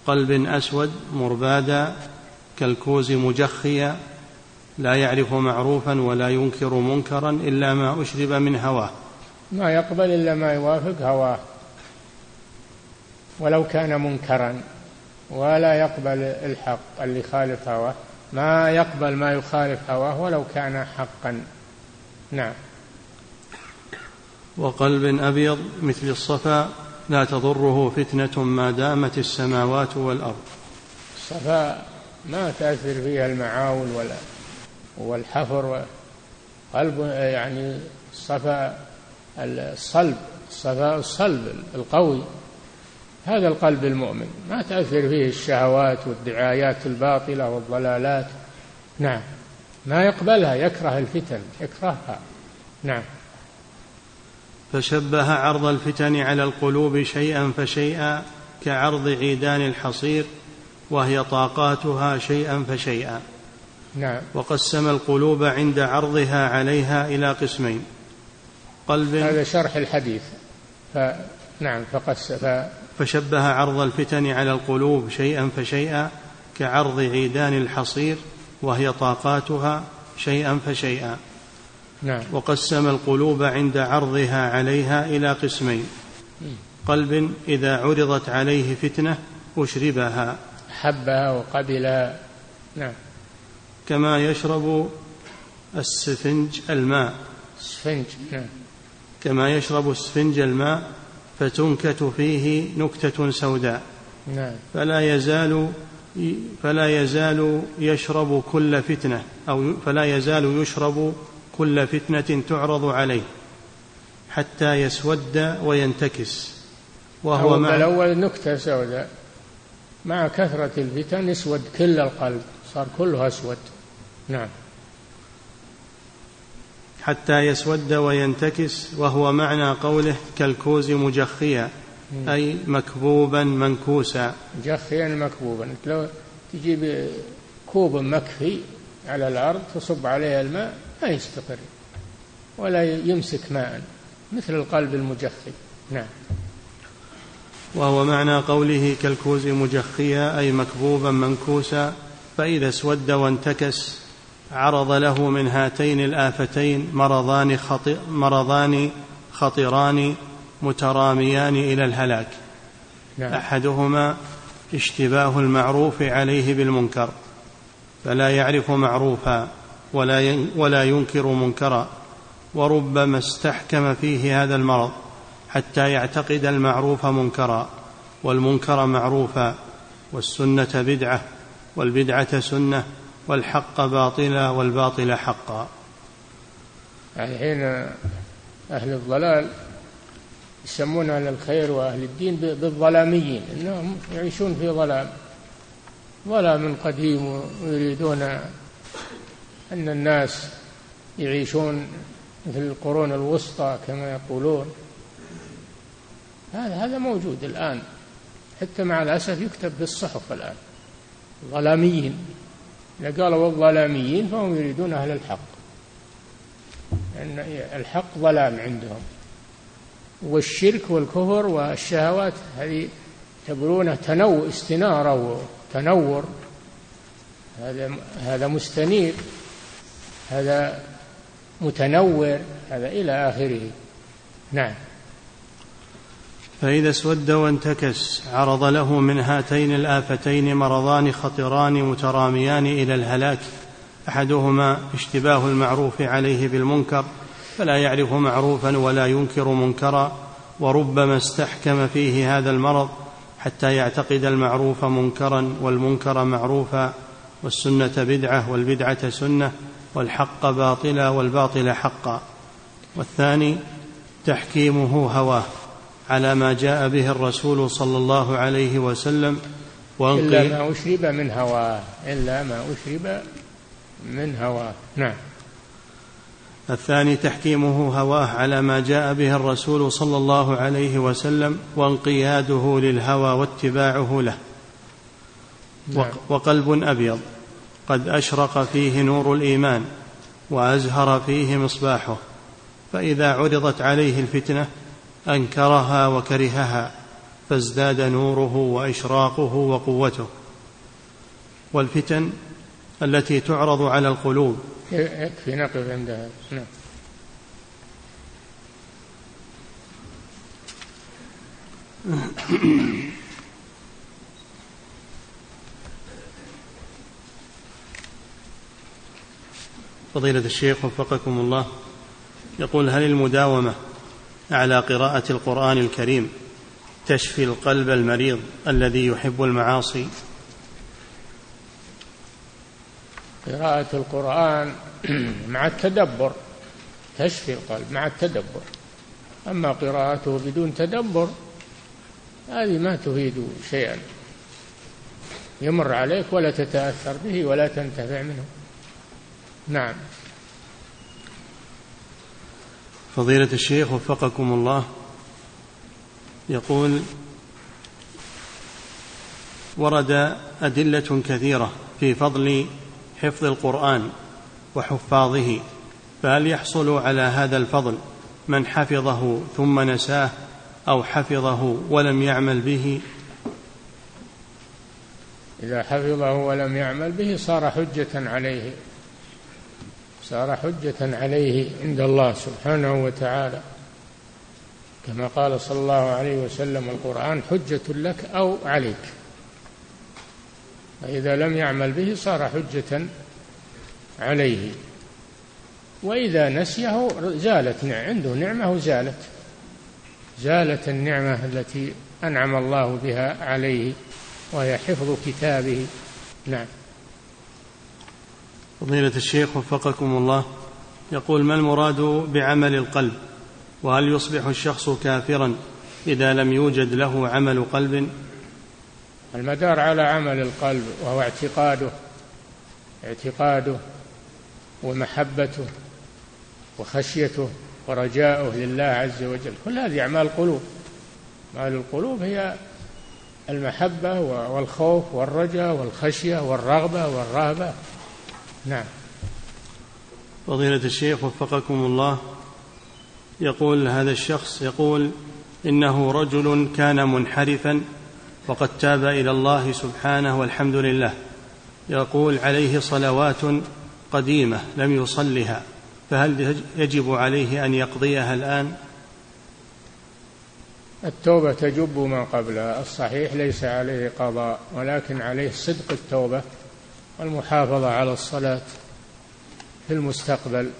قلب أسود مربادا كالكوز مجخيا لا يعرف معروفا ولا ينكر منكرا إلا ما أشرب من هواه. ما يقبل إلا ما يوافق هواه. ولو كان منكرا ولا يقبل الحق اللي خالف هواه. ما يقبل ما يخالف هواه ولو كان حقا. نعم. وقلب أبيض مثل الصفا لا تضره فتنة ما دامت السماوات والأرض. الصفا ما تأثر فيها المعاول ولا والحفر قلب يعني الصفا الصلب الصفاء الصلب القوي. هذا القلب المؤمن. ما تأثر فيه الشهوات والدعايات الباطلة والضلالات. نعم. ما يقبلها يكره الفتن يكرهها. نعم. فشبه عرض الفتن على القلوب شيئا فشيئا كعرض عيدان الحصير وهي طاقاتها شيئا فشيئا. نعم. وقسم القلوب عند عرضها عليها إلى قسمين. قلب هذا شرح الحديث. فنعم فقس ف... فشبه عرض الفتن على القلوب شيئا فشيئا كعرض عيدان الحصير وهي طاقاتها شيئا فشيئا. نعم. وقسم القلوب عند عرضها عليها إلى قسمين. قلب إذا عرضت عليه فتنة أشربها. حبها وقبلها. نعم. كما يشرب السفنج الماء. السفنج نعم. كما يشرب السفنج الماء فتنكت فيه نكتة سوداء. نعم. فلا يزال فلا يزال يشرب كل فتنة أو فلا يزال يشرب كل فتنة تعرض عليه حتى يسود وينتكس. وهو مع الأول نكتة سوداء. مع كثرة الفتن يسود كل القلب صار كله أسود. نعم. حتى يسود وينتكس وهو معنى قوله كالكوز مجخيا أي مكبوبا منكوسا. مجخيا مكبوبا. لو تجيب كوب مكفي على الأرض تصب عليه الماء ما يستقر ولا يمسك ماء مثل القلب المجخي. نعم. وهو معنى قوله كالكوز مجخيا أي مكبوبا منكوسا فإذا اسود وانتكس عرض له من هاتين الآفتين مرضان, خطئ مرضان خطران متراميان إلى الهلاك نعم. أحدهما اشتباه المعروف عليه بالمنكر فلا يعرف معروفا ولا ولا ينكر منكرا وربما استحكم فيه هذا المرض حتى يعتقد المعروف منكرا والمنكر معروفا والسنة بدعة والبدعة سنة والحق باطلا والباطل حقا. يعني حين أهل الضلال يسمون أهل الخير وأهل الدين بالظلاميين إنهم يعيشون في ظلام. ظلام قديم ويريدون أن الناس يعيشون مثل القرون الوسطى كما يقولون. هذا هذا موجود الآن. حتى مع الأسف يكتب في الصحف الآن. ظلاميين. إذا قالوا الظلاميين فهم يريدون أهل الحق. لأن الحق ظلام عندهم. والشرك والكفر والشهوات هذه يعتبرونه تنو استنارة وتنور. هذا هذا مستنير. هذا متنور. هذا إلى آخره. نعم. فإذا اسود وانتكس عرض له من هاتين الآفتين مرضان خطران متراميان إلى الهلاك. أحدهما اشتباه المعروف عليه بالمنكر فلا يعرف معروفا ولا ينكر منكرا وربما استحكم فيه هذا المرض حتى يعتقد المعروف منكرا والمنكر معروفا والسنة بدعة والبدعة سنة والحق باطلا والباطل حقا. والثاني تحكيمه هواه. على ما جاء به الرسول صلى الله عليه وسلم إلا ما أشرب من هواه إلا ما أشرب من هواه نعم. الثاني تحكيمه هواه على ما جاء به الرسول صلى الله عليه وسلم وانقياده للهوى واتباعه له. نعم. وقلب أبيض. قد أشرق فيه نور الإيمان وأزهر فيه مصباحه. فإذا عرضت عليه الفتنة أنكرها وكرهها فازداد نوره وإشراقه وقوته. والفتن التي تعرض على القلوب. يكفي نقف عند هذا. نعم. فضيلة الشيخ وفقكم الله يقول هل المداومة على قراءة القرآن الكريم تشفي القلب المريض الذي يحب المعاصي. قراءة القرآن مع التدبر تشفي القلب مع التدبر. أما قراءته بدون تدبر هذه ما تفيد شيئا. يمر عليك ولا تتأثر به ولا تنتفع منه. نعم. فضيلة الشيخ وفقكم الله. يقول ورد أدلة كثيرة في فضل حفظ القرآن وحفاظه فهل يحصل على هذا الفضل من حفظه ثم نساه أو حفظه ولم يعمل به؟ إذا حفظه ولم يعمل به صار حجة عليه. صار حجة عليه عند الله سبحانه وتعالى. كما قال صلى الله عليه وسلم القرآن حجة لك أو عليك. فإذا لم يعمل به صار حجة عليه. وإذا نسيه زالت عنده نعمة وزالت. زالت النعمة التي أنعم الله بها عليه وهي حفظ كتابه. نعم. فضيلة الشيخ وفقكم الله يقول ما المراد بعمل القلب؟ وهل يصبح الشخص كافرا إذا لم يوجد له عمل قلب؟ المدار على عمل القلب وهو اعتقاده اعتقاده ومحبته وخشيته ورجاؤه لله عز وجل. كل هذه أعمال قلوب أعمال القلوب هي المحبة والخوف والرجاء والخشية والرغبة والرهبة. نعم. فضيلة الشيخ وفقكم الله. يقول هذا الشخص يقول إنه رجل كان منحرفا وقد تاب إلى الله سبحانه والحمد لله. يقول عليه صلوات قديمة لم يصلها فهل يجب عليه أن يقضيها الآن؟ التوبة تجب ما قبلها الصحيح ليس عليه قضاء ولكن عليه صدق التوبة والمحافظة على الصلاة في المستقبل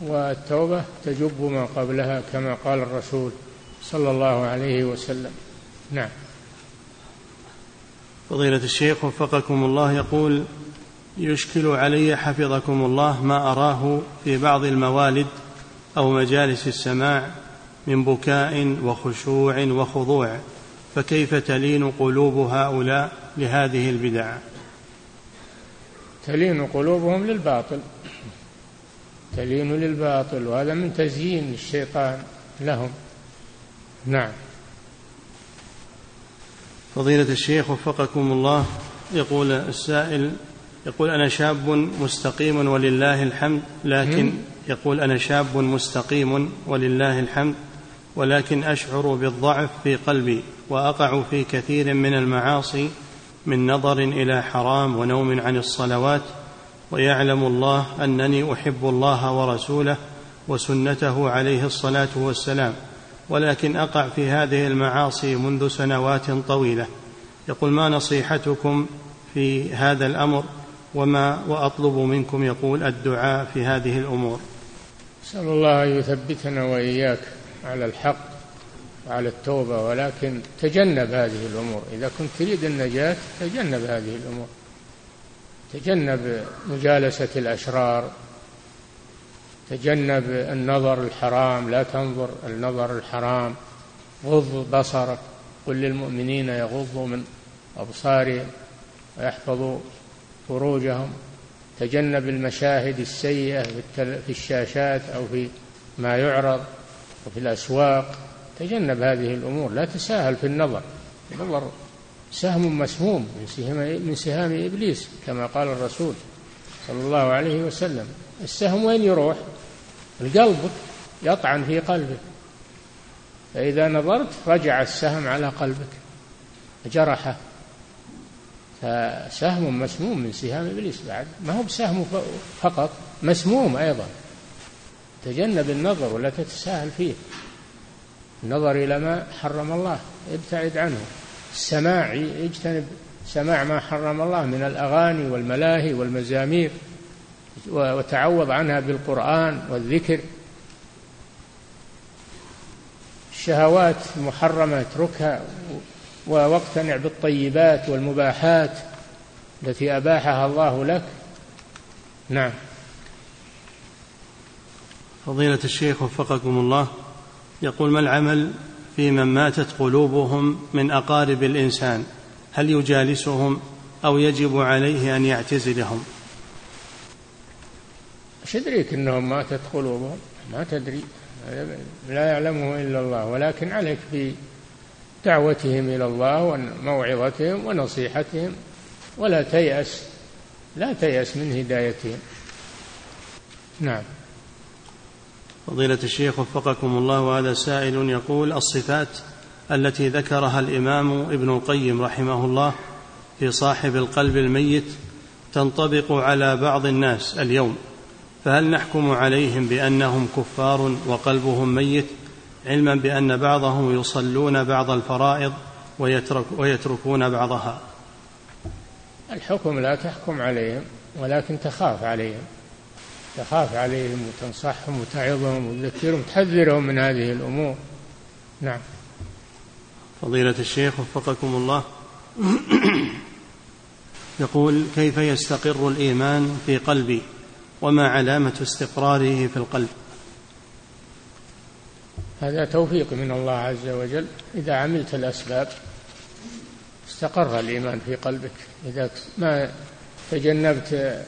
والتوبة تجب ما قبلها كما قال الرسول صلى الله عليه وسلم. نعم. فضيلة الشيخ وفقكم الله يقول يشكل علي حفظكم الله ما أراه في بعض الموالد أو مجالس السماع من بكاء وخشوع وخضوع فكيف تلين قلوب هؤلاء لهذه البدع؟ تلين قلوبهم للباطل. تلين للباطل وهذا من تزيين الشيطان لهم. نعم. فضيلة الشيخ وفقكم الله يقول السائل يقول أنا شاب مستقيم ولله الحمد لكن يقول أنا شاب مستقيم ولله الحمد ولكن أشعر بالضعف في قلبي وأقع في كثير من المعاصي من نظر إلى حرام ونوم عن الصلوات ويعلم الله أنني أحب الله ورسوله وسنته عليه الصلاة والسلام ولكن أقع في هذه المعاصي منذ سنوات طويلة. يقول ما نصيحتكم في هذا الأمر؟ وما وأطلب منكم؟ يقول الدعاء في هذه الأمور. نسال الله أن يثبتنا وإياك على الحق وعلى التوبة ولكن تجنب هذه الأمور. إذا كنت تريد النجاة تجنب هذه الأمور. تجنب مجالسة الأشرار. تجنب النظر الحرام. لا تنظر النظر الحرام. غض بصرك. قل للمؤمنين يغضوا من أبصارهم ويحفظوا فروجهم. تجنب المشاهد السيئة في الشاشات أو في ما يعرض وفي الأسواق. تجنب هذه الأمور لا تساهل في النظر. النظر سهم مسموم من سهام من سهام إبليس كما قال الرسول صلى الله عليه وسلم. السهم وين يروح؟ القلب يطعن في قلبك فإذا نظرت رجع السهم على قلبك جرحه. فسهم مسموم من سهام إبليس بعد. ما هو بسهم فقط مسموم أيضا. تجنب النظر ولا تتساهل فيه. النظر إلى ما حرم الله ابتعد عنه. السماع اجتنب سماع ما حرم الله من الأغاني والملاهي والمزامير وتعوض عنها بالقرآن والذكر. الشهوات المحرمه اتركها واقتنع بالطيبات والمباحات التي أباحها الله لك. نعم. فضيلة الشيخ وفقكم الله. يقول ما العمل في من ماتت قلوبهم من أقارب الإنسان؟ هل يجالسهم أو يجب عليه أن يعتزلهم؟ إيش إنهم ماتت قلوبهم؟ ما تدري. لا يعلمه إلا الله ولكن عليك في دعوتهم إلى الله وموعظتهم ونصيحتهم ولا تيأس لا تيأس من هدايتهم. نعم. فضيلة الشيخ وفقكم الله وهذا سائل يقول الصفات التي ذكرها الإمام ابن القيم رحمه الله في صاحب القلب الميت تنطبق على بعض الناس اليوم فهل نحكم عليهم بأنهم كفار وقلبهم ميت علما بأن بعضهم يصلون بعض الفرائض ويترك ويتركون بعضها؟ الحكم لا تحكم عليهم ولكن تخاف عليهم. تخاف عليهم وتنصحهم وتعظهم وتذكرهم تحذرهم من هذه الأمور. نعم. فضيلة الشيخ وفقكم الله. يقول كيف يستقر الإيمان في قلبي؟ وما علامة استقراره في القلب؟ هذا توفيق من الله عز وجل. إذا عملت الأسباب استقر الإيمان في قلبك. إذا ما تجنبت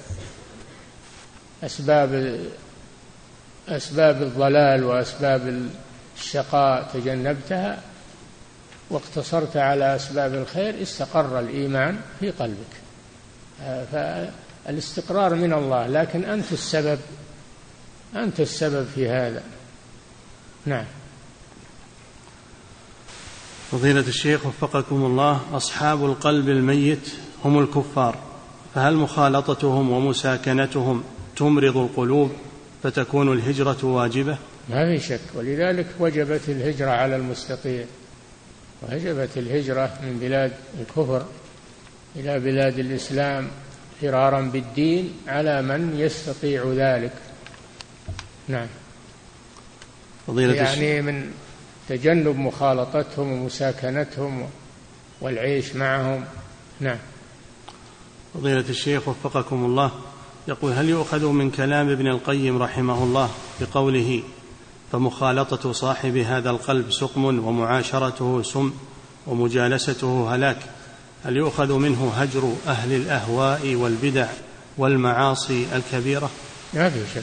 أسباب أسباب الضلال وأسباب الشقاء تجنبتها واقتصرت على أسباب الخير استقر الإيمان في قلبك. فالاستقرار من الله لكن أنت السبب أنت السبب في هذا. نعم. فضيلة الشيخ وفقكم الله أصحاب القلب الميت هم الكفار فهل مخالطتهم ومساكنتهم تمرض القلوب فتكون الهجرة واجبة؟ ما في شك. ولذلك وجبت الهجرة على المستطيع. وجبت الهجرة من بلاد الكفر إلى بلاد الإسلام فرارا بالدين على من يستطيع ذلك. نعم. فضيلة يعني من تجنب مخالطتهم ومساكنتهم والعيش معهم. نعم. فضيلة الشيخ وفقكم الله. يقول هل يؤخذ من كلام ابن القيم رحمه الله بقوله فمخالطة صاحب هذا القلب سقم ومعاشرته سم ومجالسته هلاك. هل يؤخذ منه هجر أهل الأهواء والبدع والمعاصي الكبيرة؟ ما في شك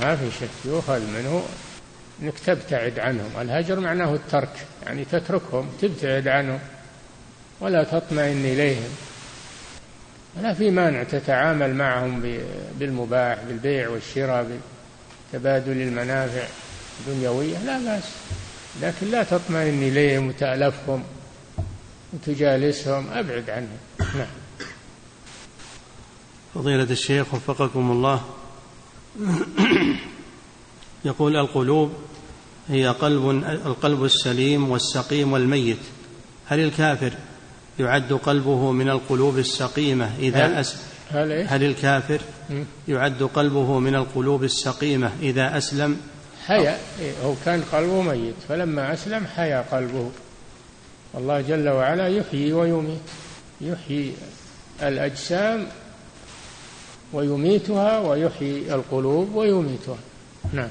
ما في شك يؤخذ منه إنك تبتعد عنهم. الهجر معناه الترك يعني تتركهم تبتعد عنهم ولا تطمئن إليهم. لا في مانع تتعامل معهم بالمباح بالبيع والشراء بتبادل المنافع الدنيوية لا بأس. لكن لا تطمئن إليهم وتألفهم وتجالسهم أبعد عنهم. نعم. فضيلة الشيخ وفقكم الله. يقول القلوب هي قلب القلب السليم والسقيم والميت. هل الكافر يعد قلبه من القلوب السقيمة. إذا هل, أس هل, إيه؟ هل الكافر يعد قلبه من القلوب السقيمة؟ إذا أسلم حيا إيه، هو كان قلبه ميت فلما أسلم حيا قلبه. الله جل وعلا يحيي ويميت. يحيي الأجسام ويميتها ويحيي القلوب ويميتها. نعم.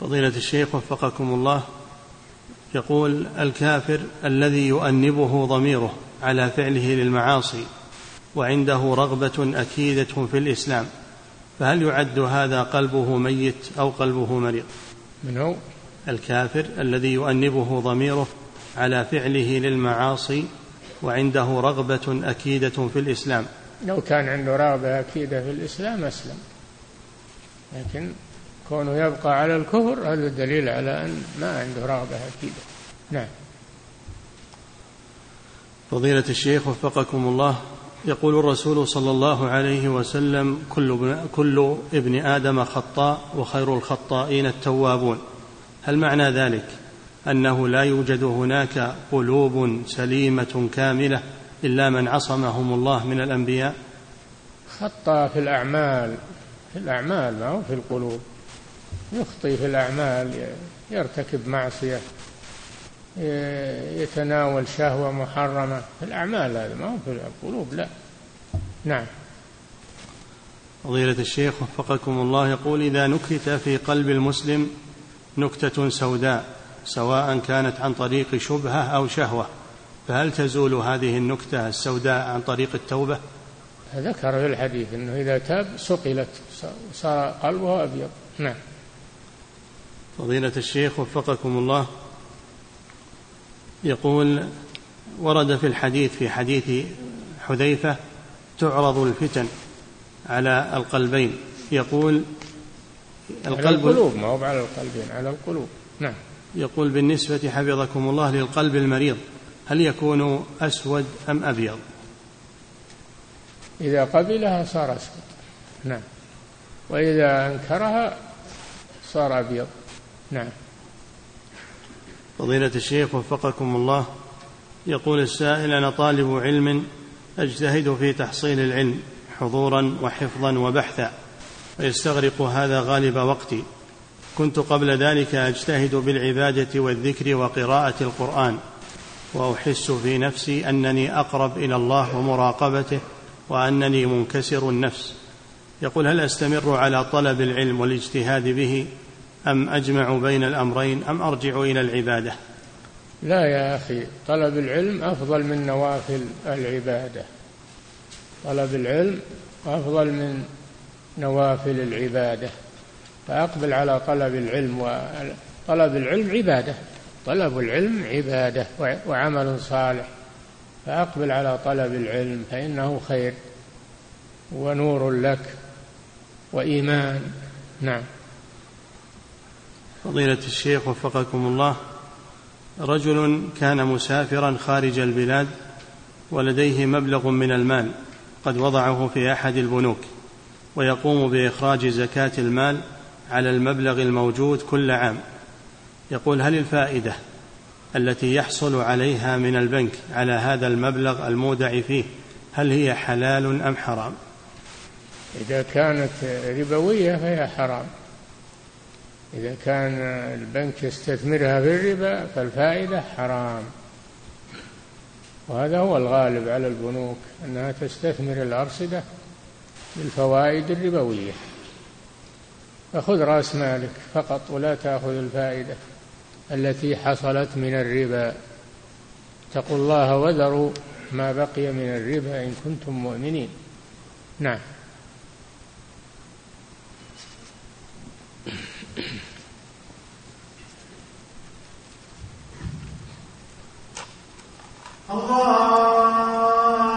فضيلة الشيخ وفقكم الله. يقول الكافر الذي يؤنبه ضميره على فعله للمعاصي وعنده رغبة أكيدة في الإسلام فهل يعد هذا قلبه ميت أو قلبه مريض؟ من هو؟ الكافر الذي يؤنبه ضميره على فعله للمعاصي وعنده رغبة أكيدة في الإسلام. لو كان عنده رغبة أكيدة في الإسلام أسلم لكن كونه يبقى على الكفر هذا دليل على أن ما عنده رغبة أكيدة نعم. فضيلة الشيخ وفقكم الله يقول الرسول صلى الله عليه وسلم كل ابن, كل ابن آدم خطاء وخير الخطائين التوابون. هل معنى ذلك؟ أنه لا يوجد هناك قلوب سليمة كاملة إلا من عصمهم الله من الأنبياء؟ خطأ في الأعمال في الأعمال ما هو في القلوب. يخطي في الأعمال يرتكب معصية يتناول شهوة محرمة. في الأعمال هذا ما هو في القلوب لا. نعم. فضيلة الشيخ وفقكم الله يقول إذا نكت في قلب المسلم نكتة سوداء سواء كانت عن طريق شبهة أو شهوة فهل تزول هذه النكتة السوداء عن طريق التوبة؟ ذكر في الحديث أنه إذا تاب صقلت صار قلبه أبيض. نعم. فضيلة الشيخ وفقكم الله. يقول ورد في الحديث في حديث حذيفة تعرض الفتن على القلبين. يقول القلب على القلوب ما هو على القلبين على القلوب. نعم. يقول بالنسبة حفظكم الله للقلب المريض هل يكون أسود أم أبيض؟ إذا قبلها صار أسود. نعم. وإذا أنكرها صار أبيض. نعم. فضيلة الشيخ وفقكم الله يقول السائل أنا طالب علم أجتهد في تحصيل العلم حضورا وحفظا وبحثا ويستغرق هذا غالب وقتي. كنت قبل ذلك أجتهد بالعبادة والذكر وقراءة القرآن وأحس في نفسي أنني أقرب إلى الله ومراقبته وأنني منكسر النفس. يقول هل أستمر على طلب العلم والاجتهاد به أم أجمع بين الأمرين أم أرجع إلى العبادة؟ لا يا أخي طلب العلم أفضل من نوافل العبادة. طلب العلم أفضل من نوافل العبادة. فأقبل على طلب العلم وطلب العلم عبادة. طلب العلم عبادة وعمل صالح. فأقبل على طلب العلم فإنه خير ونور لك وإيمان. نعم. فضيلة الشيخ وفقكم الله رجل كان مسافرا خارج البلاد ولديه مبلغ من المال قد وضعه في أحد البنوك ويقوم بإخراج زكاة المال على المبلغ الموجود كل عام. يقول هل الفائدة التي يحصل عليها من البنك على هذا المبلغ المودع فيه هل هي حلال أم حرام؟ إذا كانت ربوية فهي حرام. إذا كان البنك يستثمرها في الربا فالفائدة حرام. وهذا هو الغالب على البنوك أنها تستثمر الأرصدة بالفوائد الربوية. فخذ رأس مالك فقط ولا تأخذ الفائدة التي حصلت من الربا. اتقوا الله وذروا ما بقي من الربا إن كنتم مؤمنين. نعم. الله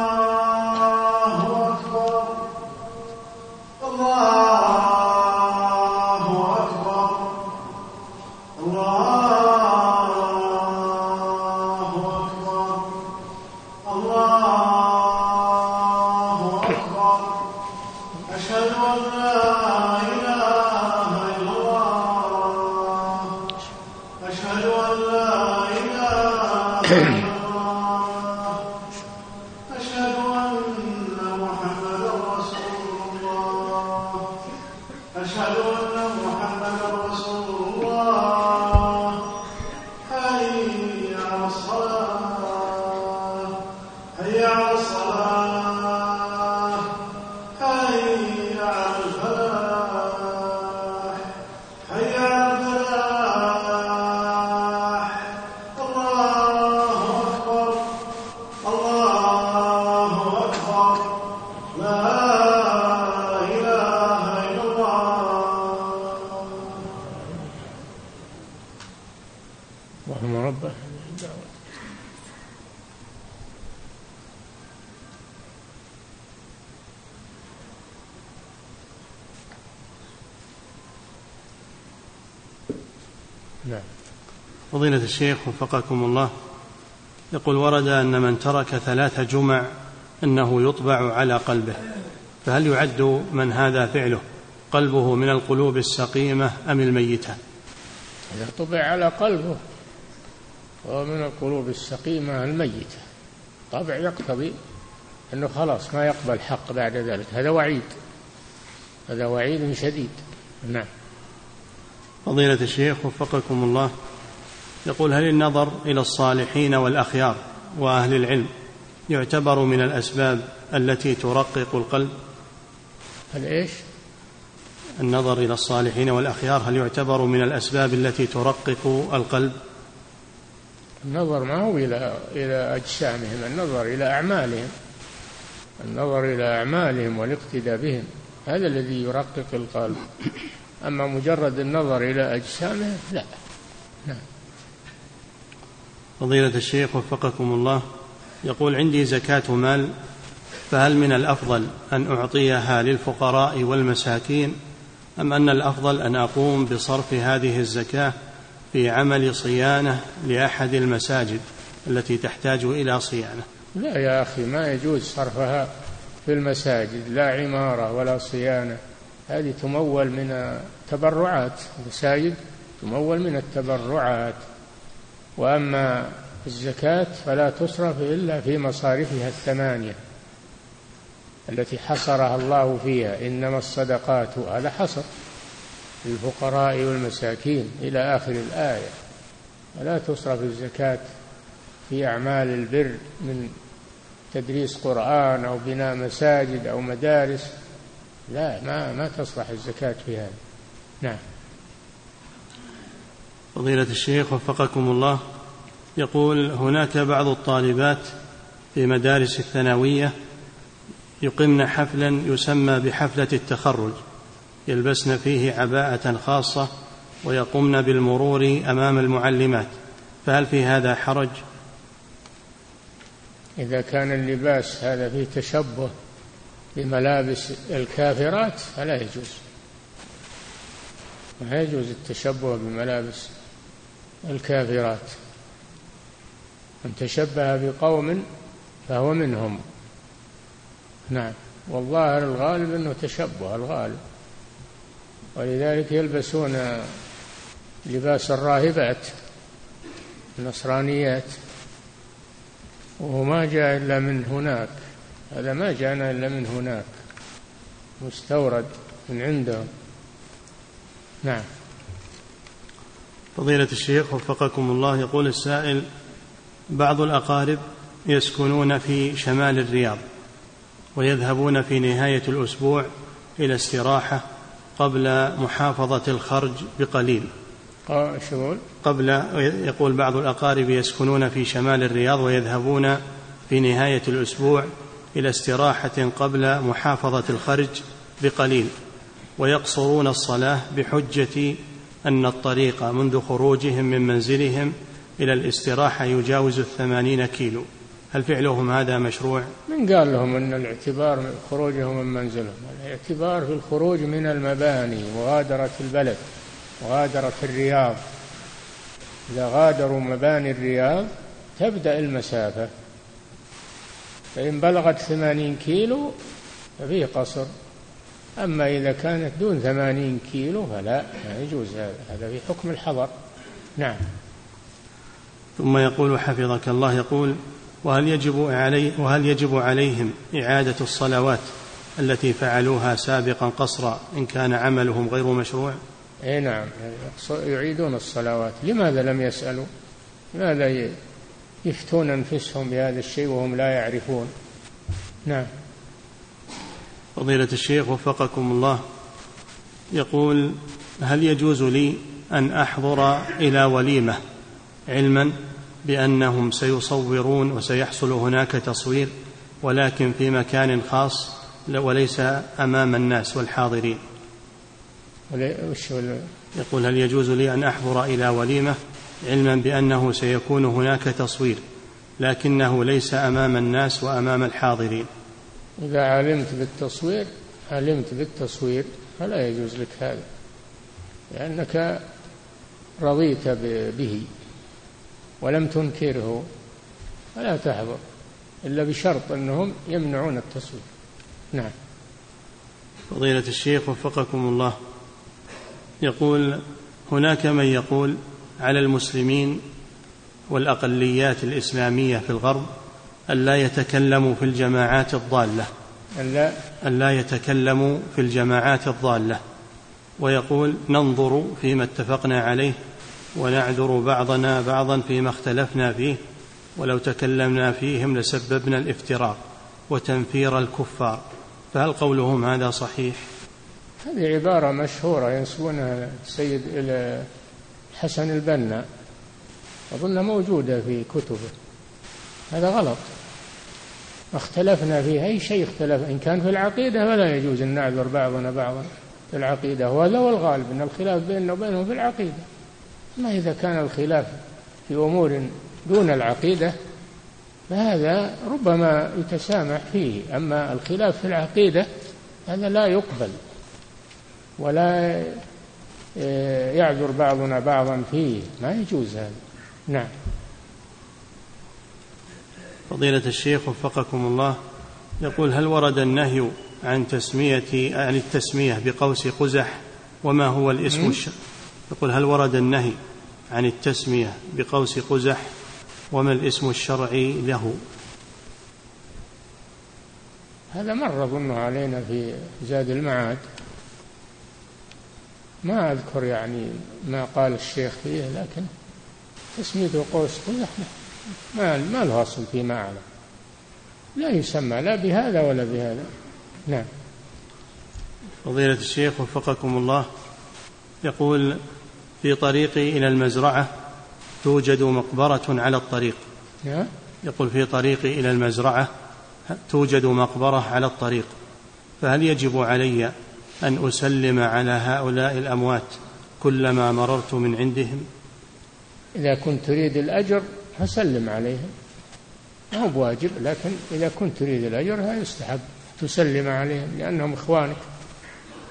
أشهد أن محمدا فضيلة الشيخ وفقكم الله يقول ورد أن من ترك ثلاث جمع أنه يطبع على قلبه فهل يعد من هذا فعله؟ قلبه من القلوب السقيمة أم الميتة؟ إذا طبع على قلبه وهو من القلوب السقيمة الميتة. طبع يقتضي أنه خلاص ما يقبل الحق بعد ذلك. هذا وعيد هذا وعيد شديد. نعم. فضيلة الشيخ وفقكم الله يقول هل النظر إلى الصالحين والأخيار وأهل العلم يعتبر من الأسباب التي ترقق القلب؟ هل إيش؟ النظر إلى الصالحين والأخيار هل يعتبر من الأسباب التي ترقق القلب؟ النظر ما هو إلى إلى أجسامهم النظر إلى أعمالهم. النظر إلى أعمالهم والاقتداء بهم هذا الذي يرقق القلب. أما مجرد النظر إلى أجسامهم لا. نعم. فضيلة الشيخ وفقكم الله يقول عندي زكاة مال فهل من الأفضل أن أعطيها للفقراء والمساكين أم أن الأفضل أن أقوم بصرف هذه الزكاة في عمل صيانة لأحد المساجد التي تحتاج إلى صيانة؟ لا يا أخي ما يجوز صرفها في المساجد لا عمارة ولا صيانة. هذه تمول من التبرعات المساجد تمول من التبرعات. وأما الزكاة فلا تصرف إلا في مصارفها الثمانية التي حصرها الله فيها. إنما الصدقات هذا حصر للفقراء والمساكين إلى آخر الآية. ولا تصرف الزكاة في أعمال البر من تدريس قرآن أو بناء مساجد أو مدارس. لا ما ما تصلح الزكاة في هذا. نعم. فضيلة الشيخ وفقكم الله يقول هناك بعض الطالبات في مدارس الثانوية يقمن حفلا يسمى بحفلة التخرج يلبسن فيه عباءة خاصة ويقمن بالمرور أمام المعلمات فهل في هذا حرج؟ إذا كان اللباس هذا فيه تشبه بملابس الكافرات فلا يجوز. لا يجوز التشبه بملابس الكافرات. من تشبه بقوم فهو منهم. نعم. والظاهر الغالب أنه تشبه الغالب. ولذلك يلبسون لباس الراهبات النصرانيات. وهو ما جاء إلا من هناك. هذا ما جاءنا إلا من هناك. مستورد من عندهم. نعم. فضيلة الشيخ وفقكم الله يقول السائل بعض الأقارب يسكنون في شمال الرياض ويذهبون في نهاية الأسبوع إلى استراحة قبل محافظة الخرج بقليل. قبل يقول بعض الأقارب يسكنون في شمال الرياض ويذهبون في نهاية الأسبوع إلى استراحة قبل محافظة الخرج بقليل ويقصرون الصلاة بحجة أن الطريق منذ خروجهم من منزلهم إلى الاستراحة يجاوز الثمانين كيلو. هل فعلهم هذا مشروع؟ من قال لهم أن الاعتبار من خروجهم من منزلهم؟ الاعتبار في الخروج من المباني مغادرة البلد مغادرة الرياض. إذا غادروا مباني الرياض تبدأ المسافة. فإن بلغت ثمانين كيلو ففيه قصر. أما إذا كانت دون ثمانين كيلو فلا ما يجوز هذا هذا في حكم الحضر. نعم. ثم يقول حفظك الله يقول وهل يجب علي وهل يجب عليهم إعادة الصلوات التي فعلوها سابقا قصرا إن كان عملهم غير مشروع؟ إي نعم. يعيدون الصلوات. لماذا لم يسألوا؟ لماذا يفتون أنفسهم بهذا الشيء وهم لا يعرفون؟ نعم. فضيلة الشيخ وفقكم الله. يقول هل يجوز لي أن أحضر إلى وليمة علما بأنهم سيصورون وسيحصل هناك تصوير ولكن في مكان خاص وليس أمام الناس والحاضرين؟ يقول هل يجوز لي أن أحضر إلى وليمة علما بأنه سيكون هناك تصوير لكنه ليس أمام الناس وأمام الحاضرين؟ إذا علمت بالتصوير علمت بالتصوير فلا يجوز لك هذا لأنك رضيت به ولم تنكره فلا تحضر إلا بشرط أنهم يمنعون التصوير. نعم. فضيلة الشيخ وفقكم الله. يقول هناك من يقول على المسلمين والأقليات الإسلامية في الغرب ألا يتكلموا في الجماعات الضالة. ألا ألا يتكلموا في الجماعات الضالة. ويقول ننظر فيما اتفقنا عليه ونعذر بعضنا بعضا فيما اختلفنا فيه ولو تكلمنا فيهم لسببنا الافتراق وتنفير الكفار. فهل قولهم هذا صحيح؟ هذه عبارة مشهورة ينسبونها السيد إلى حسن البنا أظنها موجودة في كتبه. هذا غلط. اختلفنا في أي شيء اختلف. إن كان في العقيدة فلا يجوز أن نعذر بعضنا بعضا. في العقيدة وهذا هو الغالب أن الخلاف بيننا وبينهم في العقيدة. ما إذا كان الخلاف في أمور دون العقيدة فهذا ربما يتسامح فيه. أما الخلاف في العقيدة هذا لا يقبل ولا آه، يعذر بعضنا بعضا فيه. ما يجوز هذا. نعم. فضيلة الشيخ وفقكم الله يقول هل ورد النهي عن تسمية عن التسمية بقوس قزح وما هو الاسم الشرعي يقول هل ورد النهي عن التسمية بقوس قزح وما الاسم الشرعي له؟ هذا مر أظنه علينا في زاد المعاد. ما أذكر يعني ما قال الشيخ فيه لكن تسميته قوس قزح ما ما له أصل فيما أعلم. لا يسمى لا بهذا ولا بهذا. نعم. فضيلة الشيخ وفقكم الله يقول في طريقي إلى المزرعة توجد مقبرة على الطريق. نعم. يقول في طريقي إلى المزرعة توجد مقبرة على الطريق فهل يجب علي أن أسلم على هؤلاء الأموات كلما مررت من عندهم؟ إذا كنت تريد الأجر فسلم عليهم ما هو بواجب لكن إذا كنت تريد الأجر يستحب تسلم عليهم لأنهم إخوانك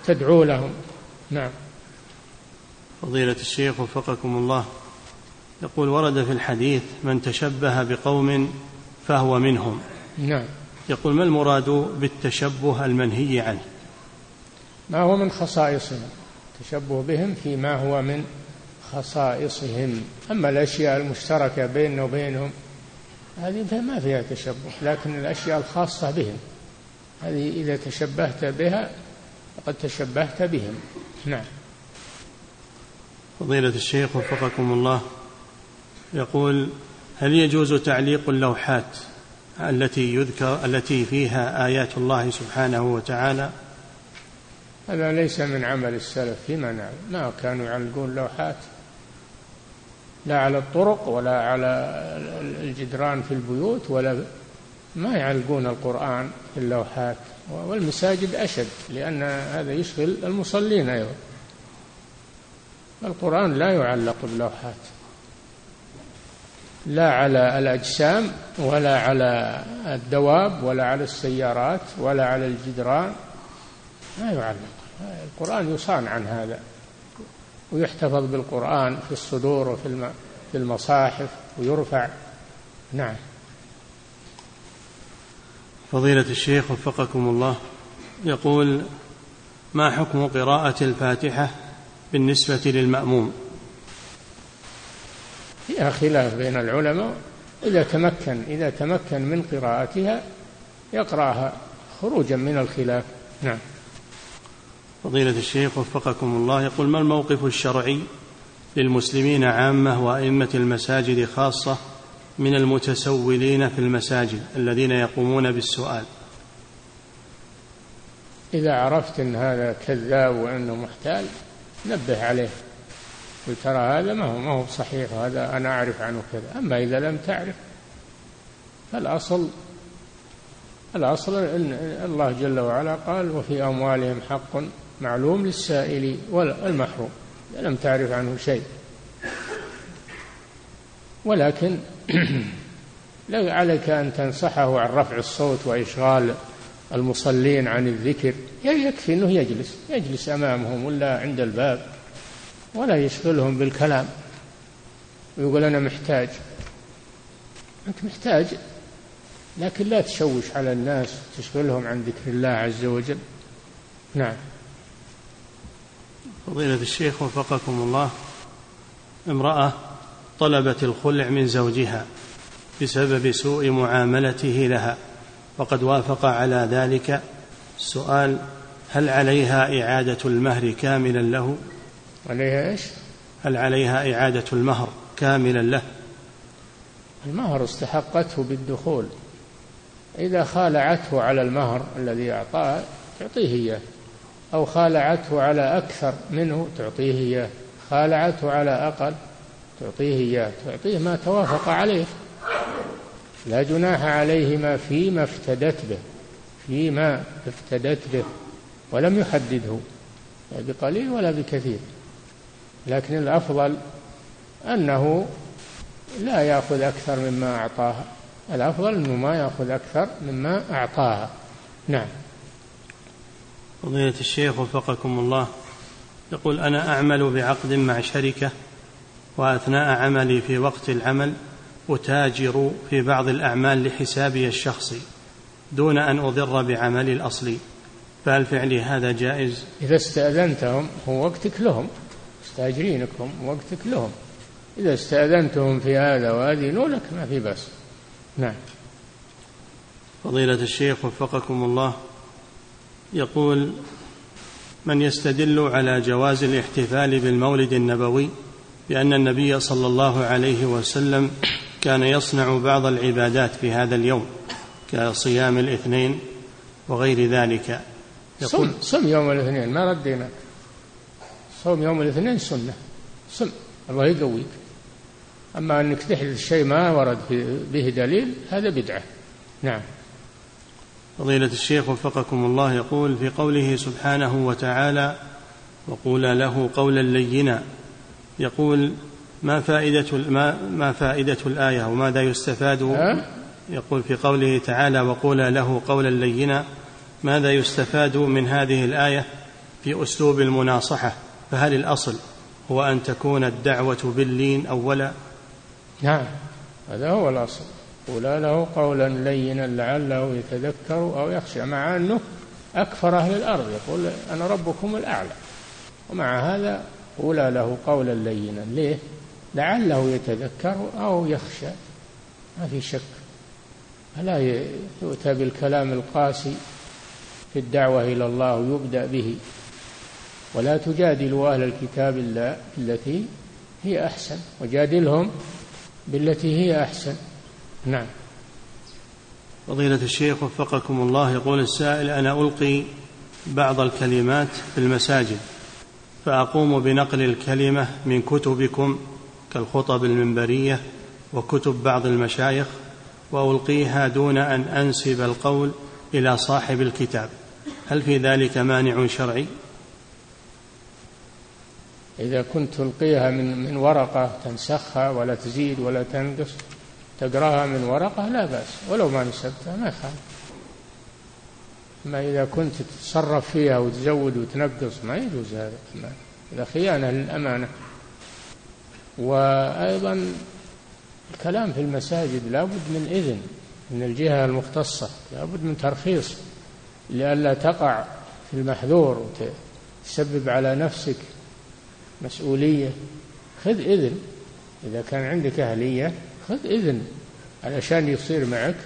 تدعو لهم. نعم. فضيلة الشيخ وفقكم الله يقول ورد في الحديث من تشبه بقوم فهو منهم. نعم. يقول ما المراد بالتشبه المنهي عنه؟ ما هو من خصائصهم؟ تشبه بهم فيما هو من خصائصهم. أما الأشياء المشتركة بيننا وبينهم هذه ما فيها تشبه لكن الأشياء الخاصة بهم هذه إذا تشبهت بها فقد تشبهت بهم. نعم. فضيلة الشيخ وفقكم الله يقول هل يجوز تعليق اللوحات التي يذكر التي فيها آيات الله سبحانه وتعالى؟ هذا ليس من عمل السلف فيما نعلم؟ ما كانوا يعلقون لوحات. لا على الطرق ولا على الجدران في البيوت ولا ما يعلقون القرآن في اللوحات والمساجد أشد لأن هذا يشغل المصلين أيضا. القرآن لا يعلق بلوحات لا على الأجسام ولا على الدواب ولا على السيارات ولا على الجدران. ما يعلق. القرآن يصان عن هذا. ويحتفظ بالقرآن في الصدور وفي في المصاحف ويرفع. نعم. فضيلة الشيخ وفقكم الله يقول ما حكم قراءة الفاتحة بالنسبة للمأموم؟ فيها خلاف بين العلماء. إذا تمكن إذا تمكن من قراءتها يقرأها خروجا من الخلاف. نعم. فضيلة الشيخ وفقكم الله يقول ما الموقف الشرعي للمسلمين عامة وأئمة المساجد خاصة من المتسولين في المساجد الذين يقومون بالسؤال؟ إذا عرفت أن هذا كذاب وأنه محتال نبه عليه قل ترى هذا ما هو ما هو صحيح هذا أنا أعرف عنه كذا أما إذا لم تعرف فالأصل الأصل أن الله جل وعلا قال وفي أموالهم حق معلوم للسائل والمحروم لم تعرف عنه شيء. ولكن لا عليك أن تنصحه عن رفع الصوت وإشغال المصلين عن الذكر. يكفي أنه يجلس يجلس أمامهم ولا عند الباب ولا يشغلهم بالكلام. ويقول أنا محتاج. أنت محتاج لكن لا تشوش على الناس تشغلهم عن ذكر الله عز وجل. نعم. فضيلة الشيخ وفقكم الله امرأة طلبت الخلع من زوجها بسبب سوء معاملته لها وقد وافق على ذلك السؤال هل عليها إعادة المهر كاملا له؟ عليها إيش؟ هل عليها إعادة المهر كاملا له؟ المهر استحقته بالدخول. إذا خالعته على المهر الذي أعطاه تعطيه إياه. أو خالعته على أكثر منه تعطيه إياه. خالعته على أقل تعطيه إياه. تعطيه ما توافق عليه. لا جناح عليهما فيما افتدت به فيما افتدت به ولم يحدده لا بقليل ولا بكثير. لكن الأفضل أنه لا يأخذ أكثر مما أعطاها. الأفضل أنه ما يأخذ أكثر مما أعطاها. نعم. فضيلة الشيخ وفقكم الله. يقول أنا أعمل بعقد مع شركة وأثناء عملي في وقت العمل أتاجر في بعض الأعمال لحسابي الشخصي دون أن أضر بعملي الأصلي. فهل فعلي هذا جائز؟ إذا استأذنتهم هو وقتك لهم مستأجرينكم وقتك لهم. إذا استأذنتهم في هذا وأذنوا لك ما في بأس. نعم. فضيلة الشيخ وفقكم الله. يقول من يستدل على جواز الاحتفال بالمولد النبوي بأن النبي صلى الله عليه وسلم كان يصنع بعض العبادات في هذا اليوم كصيام الاثنين وغير ذلك. يقول صم, صم يوم الاثنين ما ردينا. صوم يوم الاثنين سنة. صم الله يقويك. أما أنك تحدث شيء ما ورد به دليل هذا بدعة. نعم. فضيلة الشيخ وفقكم الله يقول في قوله سبحانه وتعالى وقولا له قولا لينا يقول ما فائدة ما, ما فائدة الآية وماذا يستفاد؟ يقول في قوله تعالى وقولا له قولا لينا ماذا يستفاد من هذه الآية؟ في أسلوب المناصحة فهل الأصل هو أن تكون الدعوة باللين أولا؟ نعم هذا هو الأصل. قولا له قولا لينا لعله يتذكر أو يخشى مع أنه أكفر أهل الأرض يقول أنا ربكم الأعلى. ومع هذا قولا له قولا لينا ليه؟ لعله يتذكر أو يخشى. ما في شك. فلا يؤتى بالكلام القاسي في الدعوة إلى الله ويبدأ به. ولا تجادلوا أهل الكتاب إلا التي هي أحسن وجادلهم بالتي هي أحسن. نعم فضيلة الشيخ وفقكم الله يقول السائل أنا ألقي بعض الكلمات في المساجد فأقوم بنقل الكلمة من كتبكم كالخطب المنبرية وكتب بعض المشايخ وألقيها دون أن أنسب القول إلى صاحب الكتاب هل في ذلك مانع شرعي؟ إذا كنت تلقيها من من ورقة تنسخها ولا تزيد ولا تنقص تقراها من ورقة لا بأس ولو ما نسبتها ما يخالف. أما إذا كنت تتصرف فيها وتزود وتنقص ما يجوز هذا. هذا خيانة للأمانة. وأيضا الكلام في المساجد لابد من إذن من الجهة المختصة لابد من ترخيص لئلا تقع في المحذور تسبب على نفسك مسؤولية. خذ إذن. إذا كان عندك أهلية خذ إذن علشان يصير معك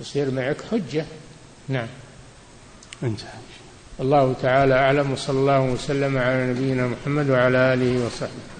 يصير معك حجة. نعم. انتهى. الله تعالى أعلم وصلى الله وسلم على نبينا محمد وعلى آله وصحبه.